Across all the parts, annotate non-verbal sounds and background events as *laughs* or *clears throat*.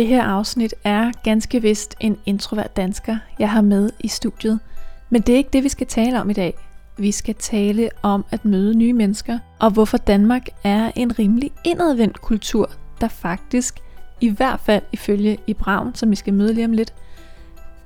Det her afsnit er ganske vist en introvert dansker, jeg har med i studiet. Men det er ikke det, vi skal tale om i dag. Vi skal tale om at møde nye mennesker, og hvorfor Danmark er en rimelig indadvendt kultur, der faktisk, i hvert fald ifølge i Braun, som vi skal møde lige om lidt,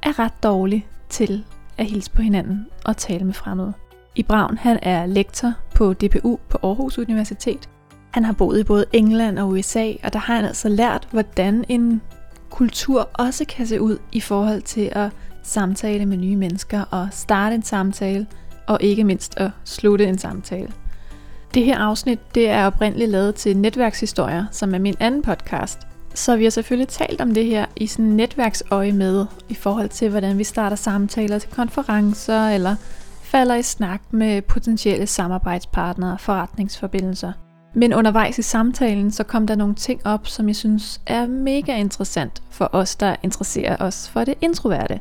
er ret dårlig til at hilse på hinanden og tale med fremmede. I Braun han er lektor på DPU på Aarhus Universitet, han har boet i både England og USA, og der har han altså lært, hvordan en kultur også kan se ud i forhold til at samtale med nye mennesker og starte en samtale, og ikke mindst at slutte en samtale. Det her afsnit det er oprindeligt lavet til Netværkshistorier, som er min anden podcast. Så vi har selvfølgelig talt om det her i sådan netværksøje med, i forhold til hvordan vi starter samtaler til konferencer, eller falder i snak med potentielle samarbejdspartnere og forretningsforbindelser. Men undervejs i samtalen, så kom der nogle ting op, som jeg synes er mega interessant for os, der interesserer os for det introverte.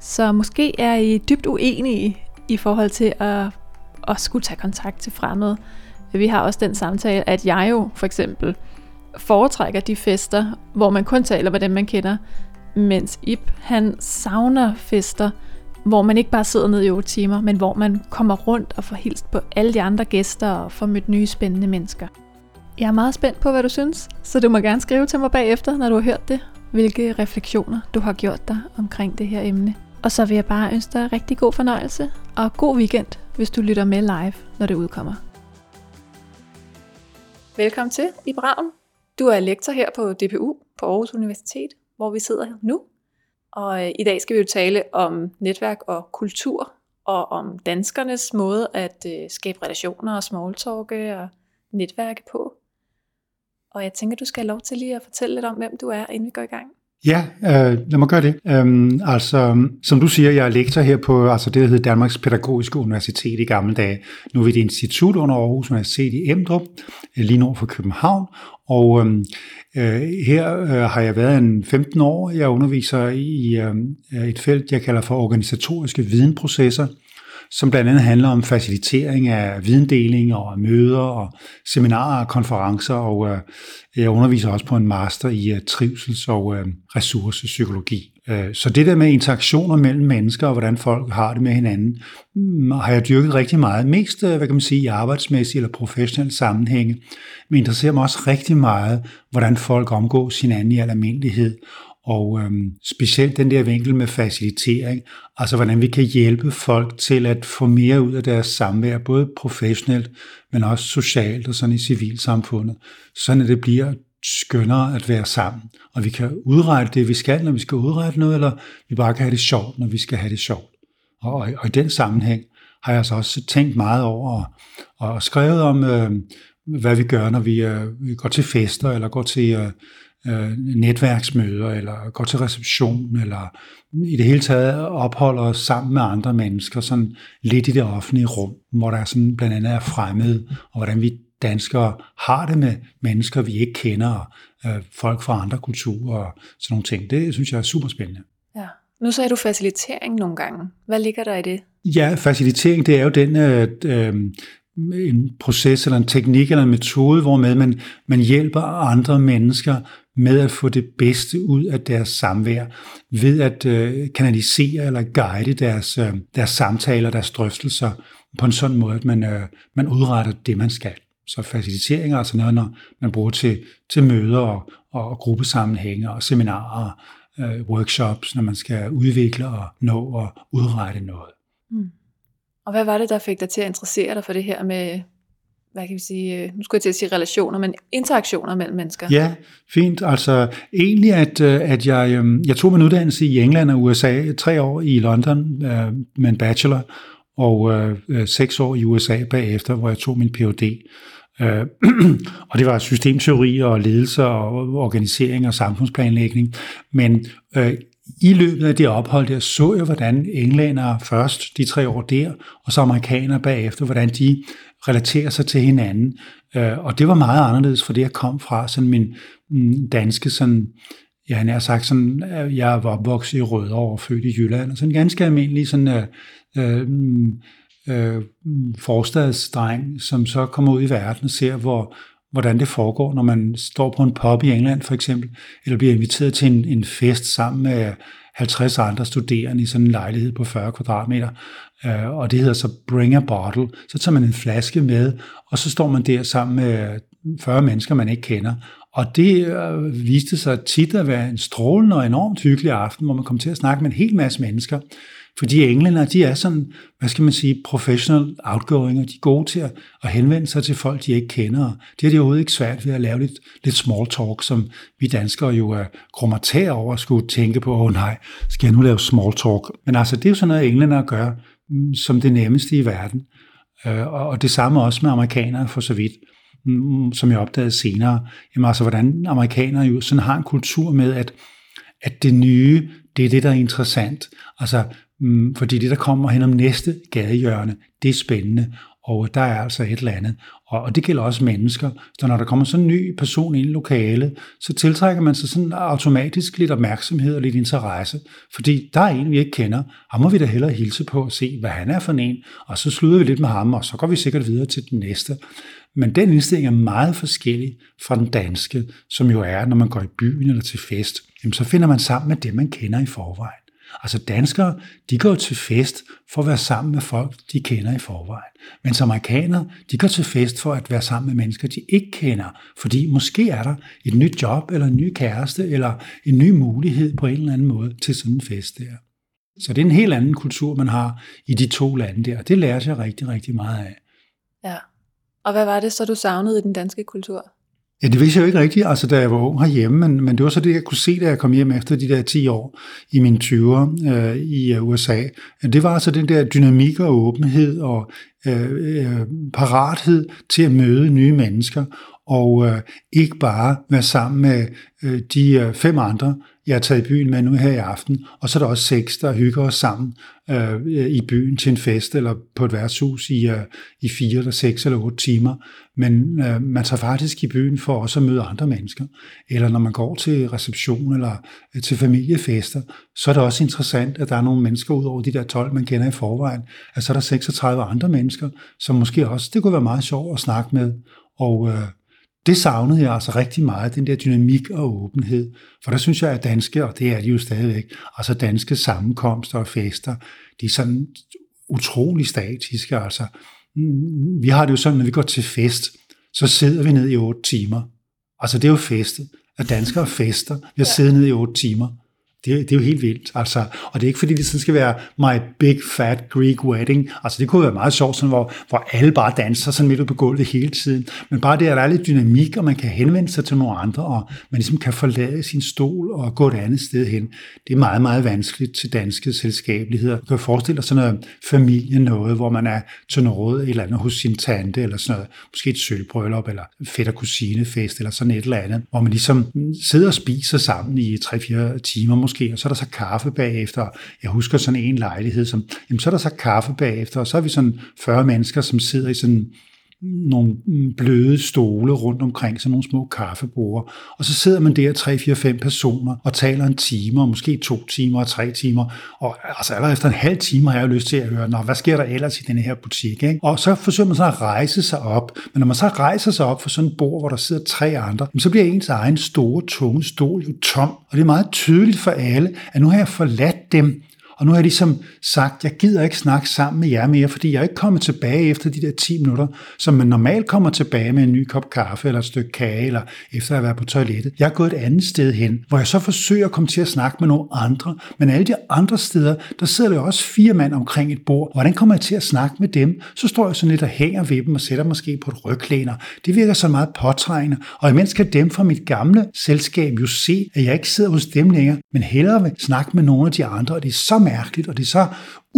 Så måske er I dybt uenige i forhold til at, at skulle tage kontakt til fremmede. Vi har også den samtale, at jeg jo for eksempel foretrækker de fester, hvor man kun taler med dem, man kender, mens Ip, han savner fester, hvor man ikke bare sidder ned i 8 timer, men hvor man kommer rundt og får hilst på alle de andre gæster og får mødt nye spændende mennesker. Jeg er meget spændt på, hvad du synes, så du må gerne skrive til mig bagefter, når du har hørt det, hvilke refleksioner du har gjort dig omkring det her emne. Og så vil jeg bare ønske dig rigtig god fornøjelse og god weekend, hvis du lytter med live, når det udkommer. Velkommen til i Braven. Du er lektor her på DPU på Aarhus Universitet, hvor vi sidder nu og øh, i dag skal vi jo tale om netværk og kultur, og om danskernes måde at øh, skabe relationer og smalltalke og netværke på. Og jeg tænker, du skal have lov til lige at fortælle lidt om, hvem du er, inden vi går i gang. Ja, øh, lad mig gøre det. Øhm, altså, som du siger, jeg er lektor her på altså det, der hedder Danmarks Pædagogiske Universitet i gamle dage. Nu er vi et institut under Aarhus Universitet i Emdrup, øh, lige nord for København. Og øhm, øh, her øh, har jeg været en 15 år. Jeg underviser i øh, et felt, jeg kalder for organisatoriske videnprocesser som blandt andet handler om facilitering af videndeling og møder og seminarer og konferencer, og øh, jeg underviser også på en master i øh, trivsels- og øh, ressourcepsykologi. Øh, så det der med interaktioner mellem mennesker og hvordan folk har det med hinanden, mm, har jeg dyrket rigtig meget. Mest, øh, hvad kan man sige, i arbejdsmæssige eller professionelle sammenhænge, men interesserer mig også rigtig meget, hvordan folk omgås hinanden i al almindelighed, og øhm, specielt den der vinkel med facilitering, altså hvordan vi kan hjælpe folk til at få mere ud af deres samvær, både professionelt, men også socialt og sådan i civilsamfundet, sådan at det bliver skønnere at være sammen. Og vi kan udrette det, vi skal, når vi skal udrette noget, eller vi bare kan have det sjovt, når vi skal have det sjovt. Og, og, og i den sammenhæng har jeg altså også tænkt meget over og, og skrevet om, øh, hvad vi gør, når vi, øh, vi går til fester, eller går til øh, øh, netværksmøder, eller går til reception, eller i det hele taget opholder os sammen med andre mennesker, sådan lidt i det offentlige rum, hvor der sådan blandt andet er fremmed, og hvordan vi danskere har det med mennesker, vi ikke kender, øh, folk fra andre kulturer og sådan nogle ting. Det synes jeg er super spændende. Ja. Nu sagde du facilitering nogle gange. Hvad ligger der i det? Ja, facilitering, det er jo den øh, øh, en proces eller en teknik eller en metode, hvor med man, man hjælper andre mennesker med at få det bedste ud af deres samvær, ved at øh, kanalisere eller guide deres, øh, deres samtaler, deres drøftelser på en sådan måde, at man, øh, man udretter det, man skal. Så facilitering er altså noget, når man bruger til, til møder og, og gruppesammenhænge og seminarer, øh, workshops, når man skal udvikle og nå og udrette noget. Mm. Og hvad var det, der fik dig til at interessere dig for det her med hvad kan vi sige, øh, nu skulle jeg til at sige relationer, men interaktioner mellem mennesker. Ja, fint. Altså egentlig, at, øh, at jeg, øhm, jeg tog min uddannelse i England og USA tre år i London øh, med en bachelor, og øh, seks år i USA bagefter, hvor jeg tog min Ph.D. Øh, *clears throat* og det var systemteori og ledelse og organisering og samfundsplanlægning. Men øh, i løbet af det ophold der så jeg, hvordan englænder først de tre år der, og så amerikanere bagefter, hvordan de relaterer sig til hinanden. Øh, og det var meget anderledes for det, jeg kom fra, sådan min mm, danske, sådan, ja, han har sagt sådan, øh, jeg var opvokset i Rødovre og født i Jylland, og sådan en ganske almindelig sådan, øh, øh, mm, øh, forstadsdreng, som så kommer ud i verden og ser, hvor, hvordan det foregår, når man står på en pub i England for eksempel, eller bliver inviteret til en, en fest sammen med 50 andre studerende i sådan en lejlighed på 40 kvadratmeter, øh, og det hedder så Bring a Bottle. Så tager man en flaske med, og så står man der sammen med 40 mennesker, man ikke kender. Og det øh, viste sig tit at være en strålende og enormt hyggelig aften, hvor man kom til at snakke med en hel masse mennesker, fordi englænder, de er sådan, hvad skal man sige, professional outgoing, og de er gode til at, at henvende sig til folk, de ikke kender. Det er de overhovedet ikke svært ved at lave lidt, lidt small talk, som vi danskere jo er kromatære over at skulle tænke på, åh oh, nej, skal jeg nu lave small talk? Men altså, det er jo sådan noget, englænder gør mm, som det nemmeste i verden. Øh, og det samme også med amerikanere for så vidt Mm, som jeg opdagede senere. Jamen altså, hvordan amerikanere jo sådan har en kultur med, at, at det nye, det er det, der er interessant. Altså, mm, fordi det, der kommer hen om næste gadehjørne, det er spændende, og der er altså et eller andet. Og, og det gælder også mennesker. Så når der kommer sådan en ny person ind i lokalet, så tiltrækker man sig sådan automatisk lidt opmærksomhed og lidt interesse. Fordi der er en, vi ikke kender. Ham må vi da hellere hilse på og se, hvad han er for en. Og så slutter vi lidt med ham, og så går vi sikkert videre til den næste. Men den indstilling er meget forskellig fra den danske, som jo er, når man går i byen eller til fest. Jamen, så finder man sammen med det, man kender i forvejen. Altså danskere, de går til fest for at være sammen med folk, de kender i forvejen. Men amerikanere, de går til fest for at være sammen med mennesker, de ikke kender. Fordi måske er der et nyt job, eller en ny kæreste, eller en ny mulighed på en eller anden måde til sådan en fest der. Så det er en helt anden kultur, man har i de to lande der. Det lærer jeg rigtig, rigtig meget af. Ja. Og hvad var det så, du savnede i den danske kultur? Ja, det vidste jeg jo ikke rigtigt, altså da jeg var ung herhjemme, men, men det var så det, jeg kunne se, da jeg kom hjem efter de der 10 år i mine 20'er øh, i øh, USA. Det var altså den der dynamik og åbenhed og øh, øh, parathed til at møde nye mennesker, og øh, ikke bare være sammen med øh, de øh, fem andre, jeg tager taget i byen med nu her i aften, og så er der også seks, der hygger os sammen øh, i byen til en fest eller på et værtshus i, øh, i fire eller seks eller otte timer. Men øh, man tager faktisk i byen for også at møde andre mennesker. Eller når man går til reception eller øh, til familiefester, så er det også interessant, at der er nogle mennesker ud over de der 12, man kender i forvejen. Altså så er der 36 andre mennesker, som måske også, det kunne være meget sjovt at snakke med. Og øh, det savnede jeg altså rigtig meget, den der dynamik og åbenhed. For der synes jeg, at danske, og det er de jo stadigvæk, altså danske sammenkomster og fester, de er sådan utrolig statiske. Altså, mm, vi har det jo sådan, når vi går til fest, så sidder vi ned i otte timer. Altså det er jo feste, at danskere fester. Vi har ja. siddet ned i otte timer. Det, det er jo helt vildt. Altså, og det er ikke fordi, det sådan skal være my big fat Greek wedding. Altså det kunne være meget sjovt, sådan, hvor, hvor alle bare danser sådan midt på gulvet hele tiden. Men bare det, at der er lidt dynamik, og man kan henvende sig til nogle andre, og man ligesom kan forlade sin stol og gå et andet sted hen. Det er meget, meget vanskeligt til danske selskabeligheder. Du kan forestille dig sådan noget familie noget, hvor man er til noget et eller andet hos sin tante, eller sådan noget, måske et sølvbrøllup, eller fætter kusinefest, eller sådan et eller andet, hvor man ligesom sidder og spiser sammen i 3-4 timer måske, og så er der så kaffe bagefter. Jeg husker sådan en lejlighed, som, jamen, så er der så kaffe bagefter, og så er vi sådan 40 mennesker, som sidder i sådan nogle bløde stole rundt omkring, sådan nogle små kaffebord. Og så sidder man der, tre, fire, fem personer, og taler en time, og måske to timer og tre timer. Og altså allerede efter en halv time har jeg lyst til at høre, Nå, hvad sker der ellers i den her butik? Ikke? Og så forsøger man så at rejse sig op. Men når man så rejser sig op for sådan et bord, hvor der sidder tre andre, så bliver ens egen store, tunge stol jo tom. Og det er meget tydeligt for alle, at nu har jeg forladt dem, og nu har jeg ligesom sagt, jeg gider ikke snakke sammen med jer mere, fordi jeg er ikke kommet tilbage efter de der 10 minutter, som man normalt kommer tilbage med en ny kop kaffe eller et stykke kage, eller efter at have været på toilettet. Jeg er gået et andet sted hen, hvor jeg så forsøger at komme til at snakke med nogle andre, men alle de andre steder, der sidder der også fire mand omkring et bord. Hvordan kommer jeg til at snakke med dem? Så står jeg sådan lidt og hænger ved dem og sætter måske på et ryglæner. Det virker så meget påtrængende, og imens kan dem fra mit gamle selskab jo se, at jeg ikke sidder hos dem længere, men hellere vil snakke med nogle af de andre, og det er så mærkeligt, og det er så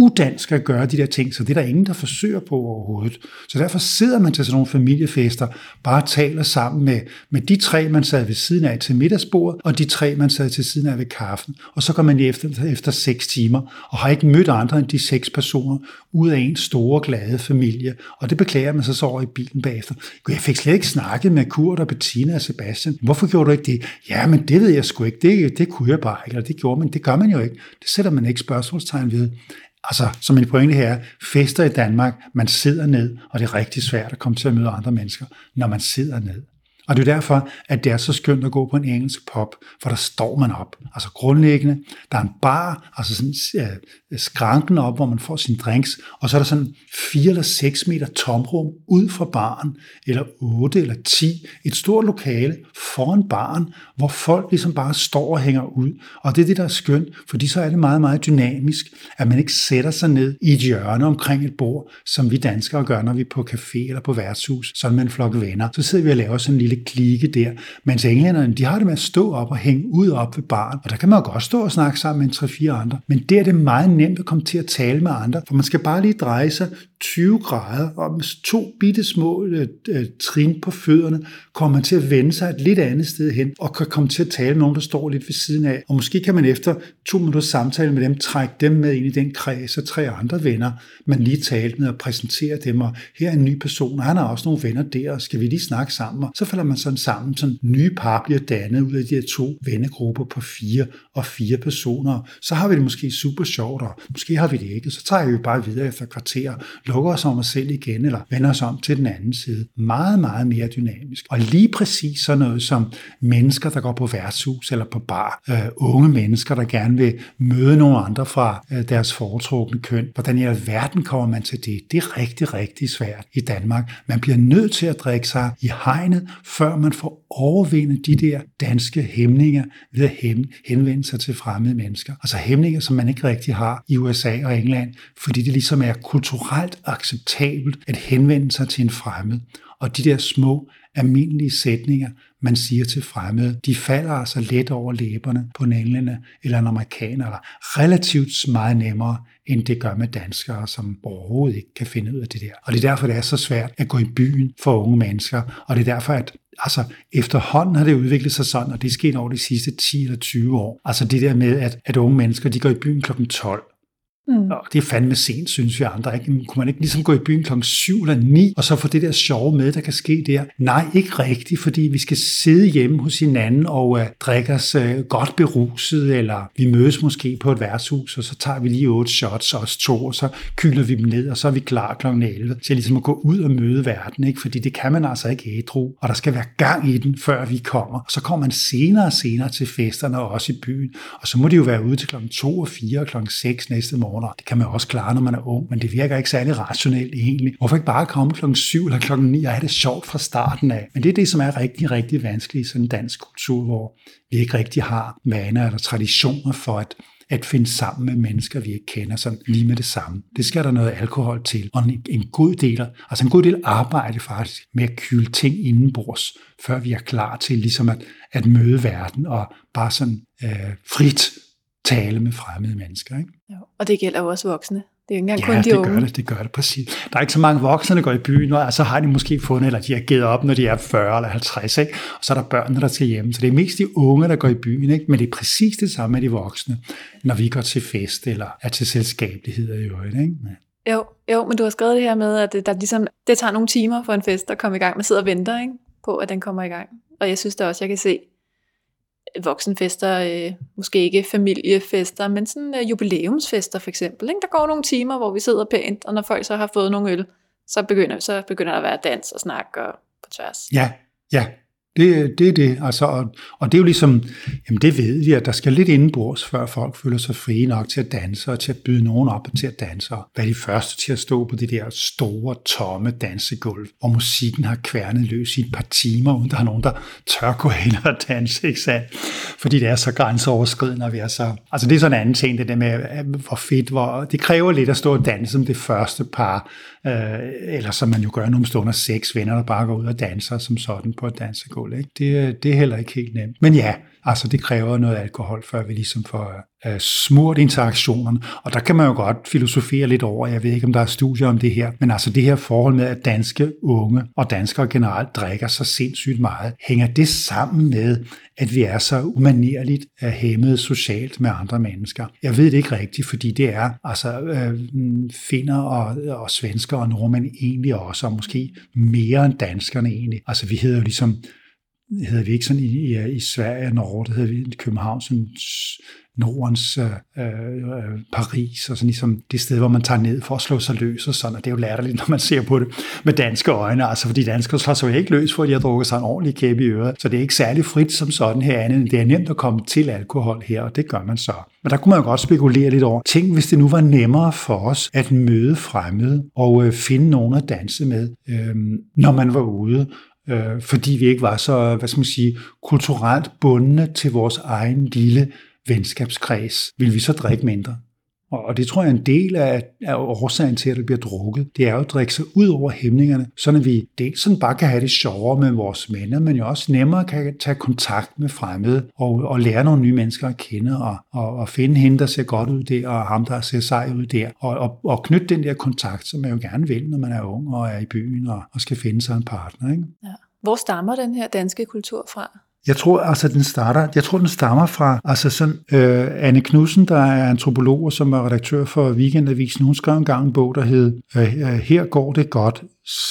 udansk at gøre de der ting, så det er der ingen, der forsøger på overhovedet. Så derfor sidder man til sådan nogle familiefester, bare taler sammen med, med de tre, man sad ved siden af til middagsbordet, og de tre, man sad til siden af ved kaffen. Og så går man efter, efter seks timer, og har ikke mødt andre end de seks personer, ud af en store, glade familie. Og det beklager man sig så over i bilen bagefter. Jeg fik slet ikke snakket med Kurt og Bettina og Sebastian. Hvorfor gjorde du ikke det? Ja, men det ved jeg sgu ikke. Det, det kunne jeg bare ikke, eller det gjorde man. Det gør man jo ikke. Det sætter man ikke spørgsmålstegn ved. Altså, som min pointe her, fester i Danmark, man sidder ned, og det er rigtig svært at komme til at møde andre mennesker, når man sidder ned. Og det er derfor, at det er så skønt at gå på en engelsk pop, for der står man op. Altså grundlæggende, der er en bar, altså sådan øh, skranken op, hvor man får sine drinks, og så er der sådan 4 eller 6 meter tomrum ud fra baren, eller 8 eller 10, et stort lokale foran baren, hvor folk ligesom bare står og hænger ud. Og det er det, der er skønt, fordi så er det meget, meget dynamisk, at man ikke sætter sig ned i et hjørne omkring et bord, som vi danskere gør, når vi er på café eller på værtshus, sådan med en flok venner. Så sidder vi og laver sådan en lille klikke der. Mens englænderne, de har det med at stå op og hænge ud op ved baren. Og der kan man jo godt stå og snakke sammen med en 3-4 andre. Men der er det meget nemt at komme til at tale med andre, for man skal bare lige dreje sig 20 grader, og med to bitte små øh, øh, trin på fødderne, kommer man til at vende sig et lidt andet sted hen, og kan komme til at tale med nogen, der står lidt ved siden af. Og måske kan man efter to minutter samtale med dem, trække dem med ind i den kreds af tre andre venner, man lige talte med og præsentere dem, og her er en ny person, og han har også nogle venner der, og skal vi lige snakke sammen? Og så falder man sådan sammen, sådan nye par bliver dannet ud af de her to vennegrupper på fire og fire personer. Så har vi det måske super sjovt, og måske har vi det ikke, så tager vi bare videre efter kvarter, lukker os om os selv igen, eller vender os om til den anden side. Meget, meget mere dynamisk. Og lige præcis sådan noget som mennesker, der går på værtshus eller på bar, øh, unge mennesker, der gerne vil møde nogle andre fra øh, deres foretrukne køn. Hvordan i alverden kommer man til det? Det er rigtig, rigtig svært i Danmark. Man bliver nødt til at drikke sig i hegnet, før man får overvindet de der danske hæmninger ved at henvende sig til fremmede mennesker. Altså hæmninger, som man ikke rigtig har i USA og England, fordi det ligesom er kulturelt acceptabelt at henvende sig til en fremmed. Og de der små, almindelige sætninger, man siger til fremmede, de falder altså let over læberne på en englænder eller en amerikaner, eller relativt meget nemmere, end det gør med danskere, som overhovedet ikke kan finde ud af det der. Og det er derfor, det er så svært at gå i byen for unge mennesker, og det er derfor, at altså, efterhånden har det udviklet sig sådan, og det er sket over de sidste 10 eller 20 år. Altså det der med, at, at unge mennesker, de går i byen kl. 12, Mm. Og det er fandme sent, synes vi andre. Ikke? Kunne man ikke ligesom gå i byen klokken 7 eller 9, og så få det der sjove med, der kan ske der? Nej, ikke rigtigt, fordi vi skal sidde hjemme hos hinanden og uh, drikke os uh, godt beruset, eller vi mødes måske på et værtshus, og så tager vi lige otte shots, os to, og så kyler vi dem ned, og så er vi klar klokken 11 til ligesom at gå ud og møde verden, ikke? fordi det kan man altså ikke ædru, og der skal være gang i den, før vi kommer. Så kommer man senere og senere til festerne, og også i byen, og så må det jo være ude til klokken 2 og 4 og klokken 6 næste morgen, morgener. Det kan man også klare, når man er ung, men det virker ikke særlig rationelt egentlig. Hvorfor ikke bare komme klokken 7 eller klokken 9 og have det sjovt fra starten af? Men det er det, som er rigtig, rigtig vanskeligt i sådan en dansk kultur, hvor vi ikke rigtig har vaner eller traditioner for at at finde sammen med mennesker, vi ikke kender, som lige med det samme. Det skal der noget alkohol til, og en, en god del, altså en god del arbejde faktisk med at kyle ting indenbords, før vi er klar til ligesom at, at møde verden og bare sådan øh, frit tale med fremmede mennesker. Ikke? Jo, og det gælder jo også voksne. Det er ikke engang ja, kun de det unge. gør det, det gør det præcis. Der er ikke så mange voksne, der går i byen, og så har de måske fundet, eller de har givet op, når de er 40 eller 50, ikke? og så er der børnene, der skal hjem. Så det er mest de unge, der går i byen, ikke? men det er præcis det samme med de voksne, når vi går til fest eller er til selskabeligheder i øvrigt. Ikke? Ja. Jo, jo, men du har skrevet det her med, at det, der ligesom, det tager nogle timer for en fest at komme i gang. Man sidder og venter ikke? på, at den kommer i gang. Og jeg synes da også, jeg kan se, voksenfester, øh, måske ikke familiefester, men sådan øh, jubilæumsfester for eksempel. Ikke? Der går nogle timer, hvor vi sidder pænt, og når folk så har fået nogle øl, så begynder, så begynder der at være dans og snak og på tværs. Ja, ja, det, det er det, altså, og, og det er jo ligesom, jamen det ved vi, at der skal lidt indenbords, før folk føler sig frie nok til at danse, og til at byde nogen op og til at danse, og være de første til at stå på det der store, tomme dansegulv, hvor musikken har kværnet løs i et par timer, uden der er nogen, der tør gå hen og danse, ikke sandt? Fordi det er så grænseoverskridende, at vi er så... Altså det er sådan en anden ting, det der med, hvor fedt, hvor... Det kræver lidt at stå og danse som det første par, øh, eller som man jo gør nogle stunder, seks venner, der bare går ud og danser som sådan på et dansegulv gulv. Ikke? Det, det er heller ikke helt nemt. Men ja, Altså det kræver noget alkohol, før vi ligesom får uh, smurt interaktionerne. Og der kan man jo godt filosofere lidt over, jeg ved ikke, om der er studier om det her, men altså det her forhold med, at danske unge og danskere generelt drikker så sindssygt meget, hænger det sammen med, at vi er så umanerligt uh, hæmmet socialt med andre mennesker? Jeg ved det ikke rigtigt, fordi det er altså uh, finder og, og svensker og nordmænd egentlig også, og måske mere end danskerne egentlig. Altså vi hedder jo ligesom hedder vi ikke sådan i, i, i Sverige og Norge, det hedder vi i København, sådan Nordens øh, øh, Paris, og sådan ligesom det sted, hvor man tager ned for at slå sig løs og sådan, og det er jo latterligt, *laughs* når man ser på det med danske øjne, altså fordi danskere slår sig jo ikke løs, for at de har drukket sig en ordentlig kæbe i øret, så det er ikke særlig frit som sådan her andet, det er nemt at komme til alkohol her, og det gør man så. Men der kunne man jo godt spekulere lidt over, tænk hvis det nu var nemmere for os at møde fremmede og øh, finde nogen at danse med, øh, når man var ude, øh, fordi vi ikke var så, hvad skal man sige, kulturelt bundne til vores egen lille venskabskreds, vil vi så drikke mindre. Og det tror jeg er en del af, af årsagen til, at det bliver drukket. Det er jo at drikke sig ud over hæmningerne, så vi dels sådan bare kan have det sjovere med vores venner, men jo også nemmere kan tage kontakt med fremmede og, og lære nogle nye mennesker at kende og, og, og finde hende, der ser godt ud der, og ham, der ser sej ud der. Og, og, og knytte den der kontakt, som man jo gerne vil, når man er ung og er i byen og, og skal finde sig en partner. Ikke? Ja. Hvor stammer den her danske kultur fra? Jeg tror altså, den starter, jeg tror, den stammer fra altså sådan, øh, Anne Knudsen, der er antropolog og som er redaktør for Weekendavisen. Hun skrev en gang en bog, der hed øh, Her går det godt,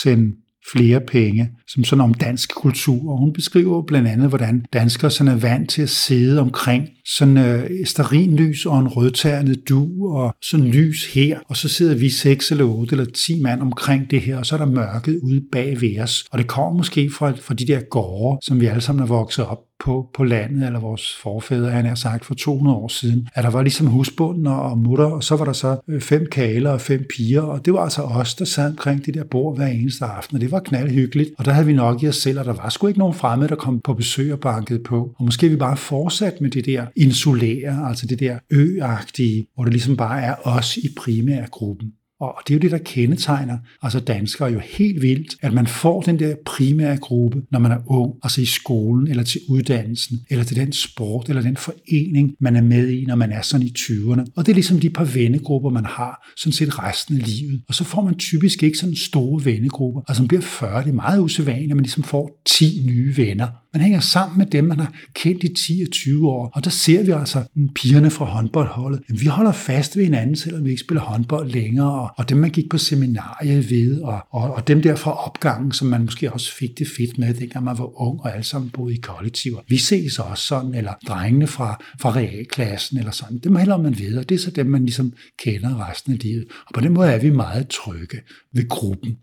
send flere penge, som sådan om dansk kultur. Og hun beskriver blandt andet, hvordan danskere sådan er vant til at sidde omkring sådan øh, lys og en rødternet du og sådan lys her. Og så sidder vi seks eller otte eller ti mand omkring det her, og så er der mørket ude bag ved os. Og det kommer måske fra, fra de der gårde, som vi alle sammen er vokset op på, på landet, eller vores forfædre, han har sagt, for 200 år siden, at der var ligesom husbunden og mutter, og så var der så øh, fem kaler og fem piger, og det var altså os, der sad omkring det der bord hver eneste aften, og det var knaldhyggeligt, og der havde vi nok i os selv, og der var sgu ikke nogen fremmede, der kom på besøg og bankede på, og måske vi bare fortsat med det der insulære, altså det der øagtige, hvor det ligesom bare er os i primærgruppen. Og det er jo det, der kendetegner altså danskere jo helt vildt, at man får den der primære gruppe, når man er ung, altså i skolen, eller til uddannelsen, eller til den sport, eller den forening, man er med i, når man er sådan i 20'erne. Og det er ligesom de par vennegrupper, man har, sådan set resten af livet. Og så får man typisk ikke sådan store vennegrupper. Altså man bliver 40, det er meget usædvanligt, at man ligesom får 10 nye venner. Man hænger sammen med dem, man har kendt i 10 og 20 år. Og der ser vi altså pigerne fra håndboldholdet. Jamen, vi holder fast ved hinanden, selvom vi ikke spiller håndbold længere. Og, dem, man gik på seminariet ved, og, og, og dem der fra opgangen, som man måske også fik det fedt med, dengang man var ung og alle sammen boede i kollektiver. Vi ses også sådan, eller drengene fra, fra realklassen, eller sådan. Dem hælder man ved, og det er så dem, man ligesom kender resten af livet. Og på den måde er vi meget trygge ved gruppen.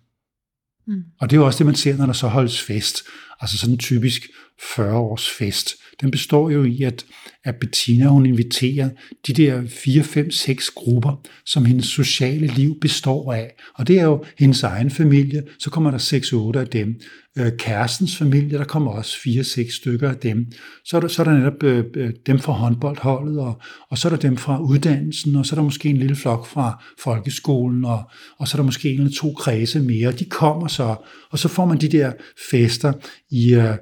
Mm. Og det er jo også det, man ser, når der så holdes fest. Altså sådan en typisk 40-års fest. Den består jo i, at, at Bettina hun inviterer de der 4, 5, 6 grupper, som hendes sociale liv består af. Og det er jo hendes egen familie, så kommer der 6, 8 af dem. Øh, kærestens familie, der kommer også 4, 6 stykker af dem. Så er der, så er der netop øh, øh, dem fra håndboldholdet, og, og så er der dem fra uddannelsen, og så er der måske en lille flok fra folkeskolen, og, og så er der måske en eller to kredse mere. De kommer så, og så får man de der fester i øh,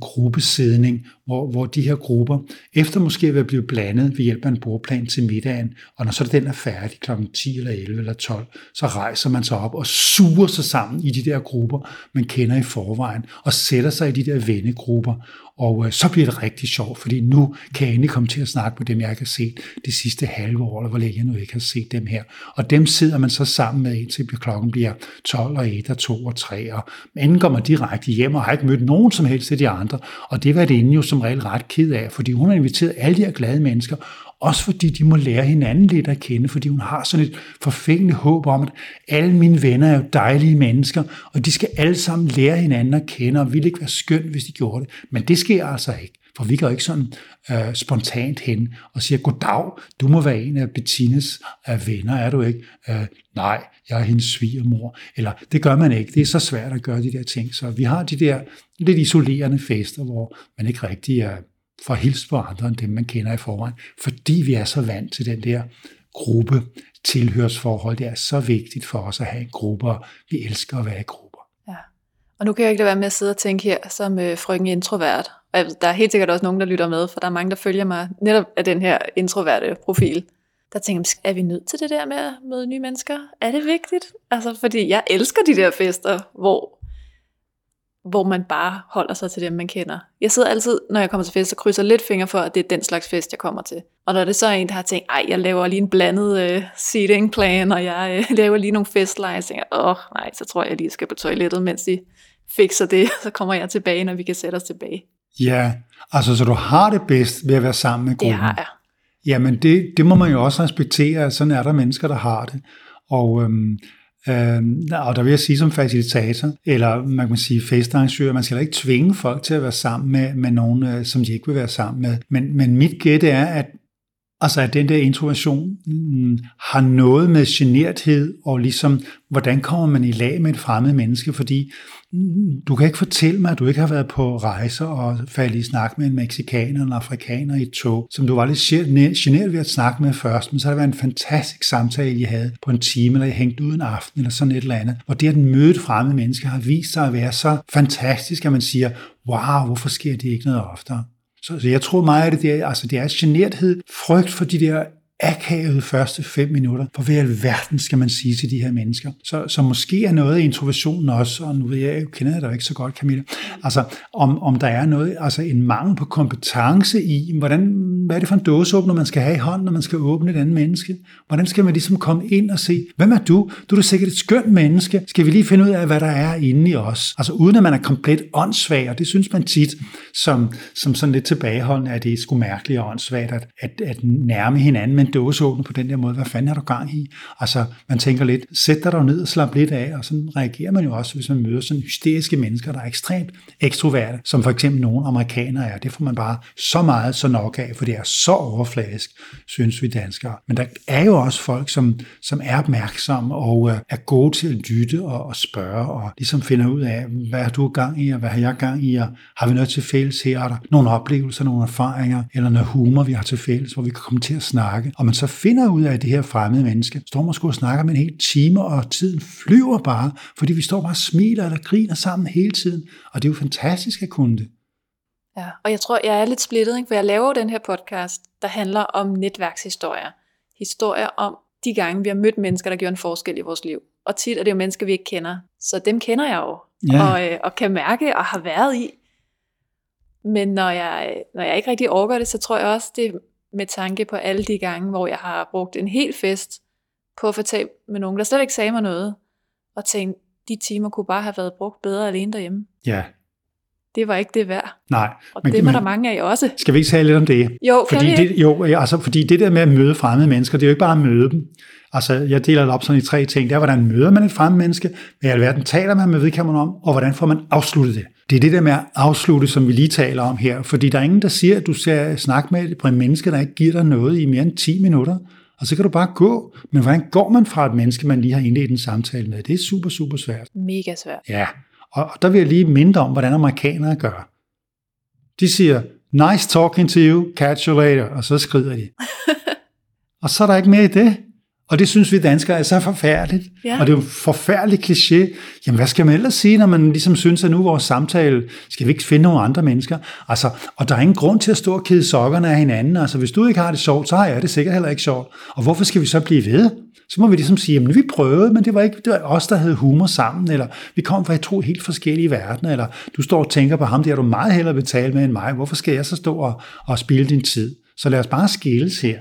gruppesædning, hvor, hvor de her grupper, efter måske at være blevet blandet ved hjælp af en bordplan til middagen, og når så den er færdig kl. 10 eller 11 eller 12, så rejser man sig op og suger sig sammen i de der grupper, man kender i forvejen, og sætter sig i de der vennegrupper, og øh, så bliver det rigtig sjovt, fordi nu kan jeg endelig komme til at snakke med dem, jeg ikke har set det sidste halve år, eller hvor længe jeg nu ikke har set dem her. Og dem sidder man så sammen med, indtil klokken bliver 12 og 1 og 2 og 3. Og enden går man direkte hjem og har ikke mødt nogen som helst af de andre. Og det var det jo som regel ret ked af, fordi hun har inviteret alle de her glade mennesker, også fordi de må lære hinanden lidt at kende, fordi hun har sådan et forfængeligt håb om, at alle mine venner er jo dejlige mennesker, og de skal alle sammen lære hinanden at kende, og ville ikke være skønt, hvis de gjorde det. Men det sker altså ikke. For vi går ikke sådan øh, spontant hen og siger, goddag, du må være en af Bettines øh, venner, er du ikke? Øh, nej, jeg er hendes svigermor. Eller det gør man ikke. Det er så svært at gøre de der ting. Så vi har de der lidt isolerende fester, hvor man ikke rigtig er for at hilse på andre end dem, man kender i forvejen, fordi vi er så vant til den der gruppe tilhørsforhold. Det er så vigtigt for os at have en gruppe, og vi elsker at være i grupper. Ja. Og nu kan jeg ikke lade være med at sidde og tænke her som øh, frøken introvert, Og der er helt sikkert også nogen, der lytter med, for der er mange, der følger mig netop af den her introverte profil. Der tænker jeg, er vi nødt til det der med at møde nye mennesker? Er det vigtigt? Altså, fordi jeg elsker de der fester, hvor hvor man bare holder sig til dem, man kender. Jeg sidder altid, når jeg kommer til fest, og krydser lidt fingre for, at det er den slags fest, jeg kommer til. Og når det så er en, der har tænkt, ej, jeg laver lige en blandet uh, seating plan, og jeg uh, *laughs* laver lige nogle festleje, så tænker åh, oh, nej, så tror jeg, jeg lige skal på toilettet, mens de fikser det, *laughs* så kommer jeg tilbage, når vi kan sætte os tilbage. Ja, altså så du har det bedst ved at være sammen med gruppen? Det har jeg. Jamen det, det må man jo også respektere, at sådan er der mennesker, der har det. Og øhm, Øh, og der vil jeg sige som facilitator, eller man kan sige festarrangør, man skal ikke tvinge folk til at være sammen med, med nogen, øh, som de ikke vil være sammen med. Men, men mit gæt er, at Altså at den der introversion mm, har noget med generthed og ligesom, hvordan kommer man i lag med et fremmed menneske, fordi mm, du kan ikke fortælle mig, at du ikke har været på rejser og faldet i snak med en mexikaner eller afrikaner i et tog, som du var lidt generet ved at snakke med først, men så har det været en fantastisk samtale, I havde på en time, eller I hængt ud en aften, eller sådan et eller andet, Og det at møde et fremmed menneske har vist sig at være så fantastisk, at man siger, wow, hvorfor sker det ikke noget oftere? Så, så jeg tror meget af det, det er, altså det er generthed, frygt for de der akavede første fem minutter. For hvad i alverden skal man sige til de her mennesker? Så, så måske er noget af introversionen også, og nu ved jeg, jeg kender dig ikke så godt, Camilla, altså om, om der er noget, altså en mangel på kompetence i, hvordan, hvad er det for en dåseåbner, man skal have i hånden, når man skal åbne et andet menneske? Hvordan skal man ligesom komme ind og se, hvem er du? Du er da sikkert et skønt menneske. Skal vi lige finde ud af, hvad der er inde i os? Altså uden at man er komplet åndssvag, og det synes man tit, som, som sådan lidt tilbageholdende, at det er sgu mærkeligt og åndssvagt at, at, at nærme hinanden, en dåseåbner på den der måde. Hvad fanden er du gang i? Altså, man tænker lidt, sæt dig ned og slap lidt af, og sådan reagerer man jo også, hvis man møder sådan hysteriske mennesker, der er ekstremt ekstroverte, som for eksempel nogle amerikanere er. Det får man bare så meget så nok af, for det er så overfladisk, synes vi danskere. Men der er jo også folk, som, som er opmærksomme og øh, er gode til at lytte og, og spørge, og ligesom finder ud af, hvad har du gang i, og hvad har jeg gang i, og har vi noget til fælles her? Er der nogle oplevelser, nogle erfaringer, eller noget humor, vi har til fælles, hvor vi kan komme til at snakke og man så finder ud af, at det her fremmede menneske står måske og snakker med en hel time, og tiden flyver bare, fordi vi står bare og smiler eller griner sammen hele tiden. Og det er jo fantastisk at kunne det. Ja, og jeg tror, jeg er lidt splittet, ikke? for jeg laver den her podcast, der handler om netværkshistorier. Historier om de gange, vi har mødt mennesker, der gjorde en forskel i vores liv. Og tit er det jo mennesker, vi ikke kender. Så dem kender jeg jo, ja. og, øh, og kan mærke og har været i. Men når jeg, når jeg ikke rigtig overgår det, så tror jeg også, det med tanke på alle de gange, hvor jeg har brugt en hel fest på at fortælle med nogen, der slet ikke sagde mig noget, og tænkte, de timer kunne bare have været brugt bedre alene derhjemme. Ja. Det var ikke det værd. Nej. Og men, det var men, der mange af også. Skal vi ikke tale lidt om det? Jo, fordi det, jo, altså, fordi det der med at møde fremmede mennesker, det er jo ikke bare at møde dem. Altså, jeg deler det op sådan i tre ting. Det er, hvordan møder man et fremmed menneske, hvad i alverden taler man med vedkommende om, og hvordan får man afsluttet det. Det er det der med at afslutte, som vi lige taler om her. Fordi der er ingen, der siger, at du skal snakke med et menneske, der ikke giver dig noget i mere end 10 minutter. Og så kan du bare gå. Men hvordan går man fra et menneske, man lige har indledt en samtale med? Det er super, super svært. Mega svært. Ja, og der vil jeg lige minde om, hvordan amerikanere gør. De siger, nice talking to you, catch you later, og så skrider de. *laughs* og så er der ikke mere i det. Og det synes vi danskere er så forfærdeligt. Ja. Og det er jo en forfærdelig kliché. Jamen, hvad skal man ellers sige, når man ligesom synes, at nu vores samtale, skal vi ikke finde nogle andre mennesker? Altså, og der er ingen grund til at stå og kede sokkerne af hinanden. Altså, hvis du ikke har det sjovt, så har jeg det sikkert heller ikke sjovt. Og hvorfor skal vi så blive ved? Så må vi ligesom sige, jamen vi prøvede, men det var ikke det var os, der havde humor sammen, eller vi kom fra to helt forskellige verdener, eller du står og tænker på ham, det har du meget hellere betalt med end mig. Hvorfor skal jeg så stå og, og spille din tid? Så lad os bare skilles her.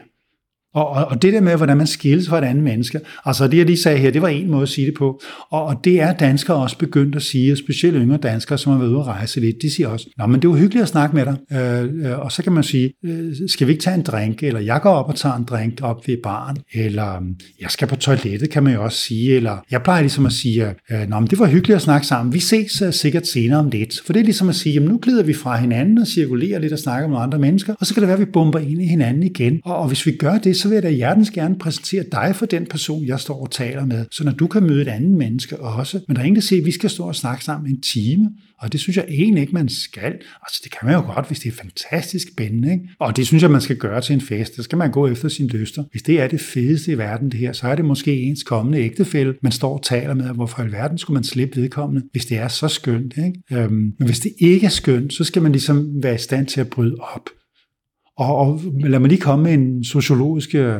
Og, og, og det der med, hvordan man skilles fra et andet menneske, altså det jeg lige sagde her, det var en måde at sige det på. Og, og det er danskere også begyndt at sige, og specielt yngre danskere, som har været ude at rejse lidt, de siger også, Nå, men det var hyggeligt at snakke med dig. Øh, øh, og så kan man sige, øh, skal vi ikke tage en drink, eller jeg går op og tager en drink op ved baren, eller mm, jeg skal på toilettet, kan man jo også sige, eller jeg plejer ligesom at sige, øh, Nå, men det var hyggeligt at snakke sammen, vi ses uh, sikkert senere om lidt. For det er ligesom at sige, jamen nu glider vi fra hinanden og cirkulerer lidt og snakker med andre mennesker, og så kan det være, at vi bomber ind i hinanden igen. Og, og hvis vi gør det, så vil jeg da hjertens gerne præsentere dig for den person, jeg står og taler med, så når du kan møde et andet menneske også. Men der er ingen, der siger, at vi skal stå og snakke sammen en time, og det synes jeg egentlig ikke, man skal. Altså, det kan man jo godt, hvis det er fantastisk spændende. Ikke? Og det synes jeg, man skal gøre til en fest. Der skal man gå efter sine lyster. Hvis det er det fedeste i verden, det her, så er det måske ens kommende ægtefælle, man står og taler med, hvorfor i verden skulle man slippe vedkommende, hvis det er så skønt. Ikke? Øhm, men hvis det ikke er skønt, så skal man ligesom være i stand til at bryde op. Og, og lad mig lige komme med en sociologisk øh,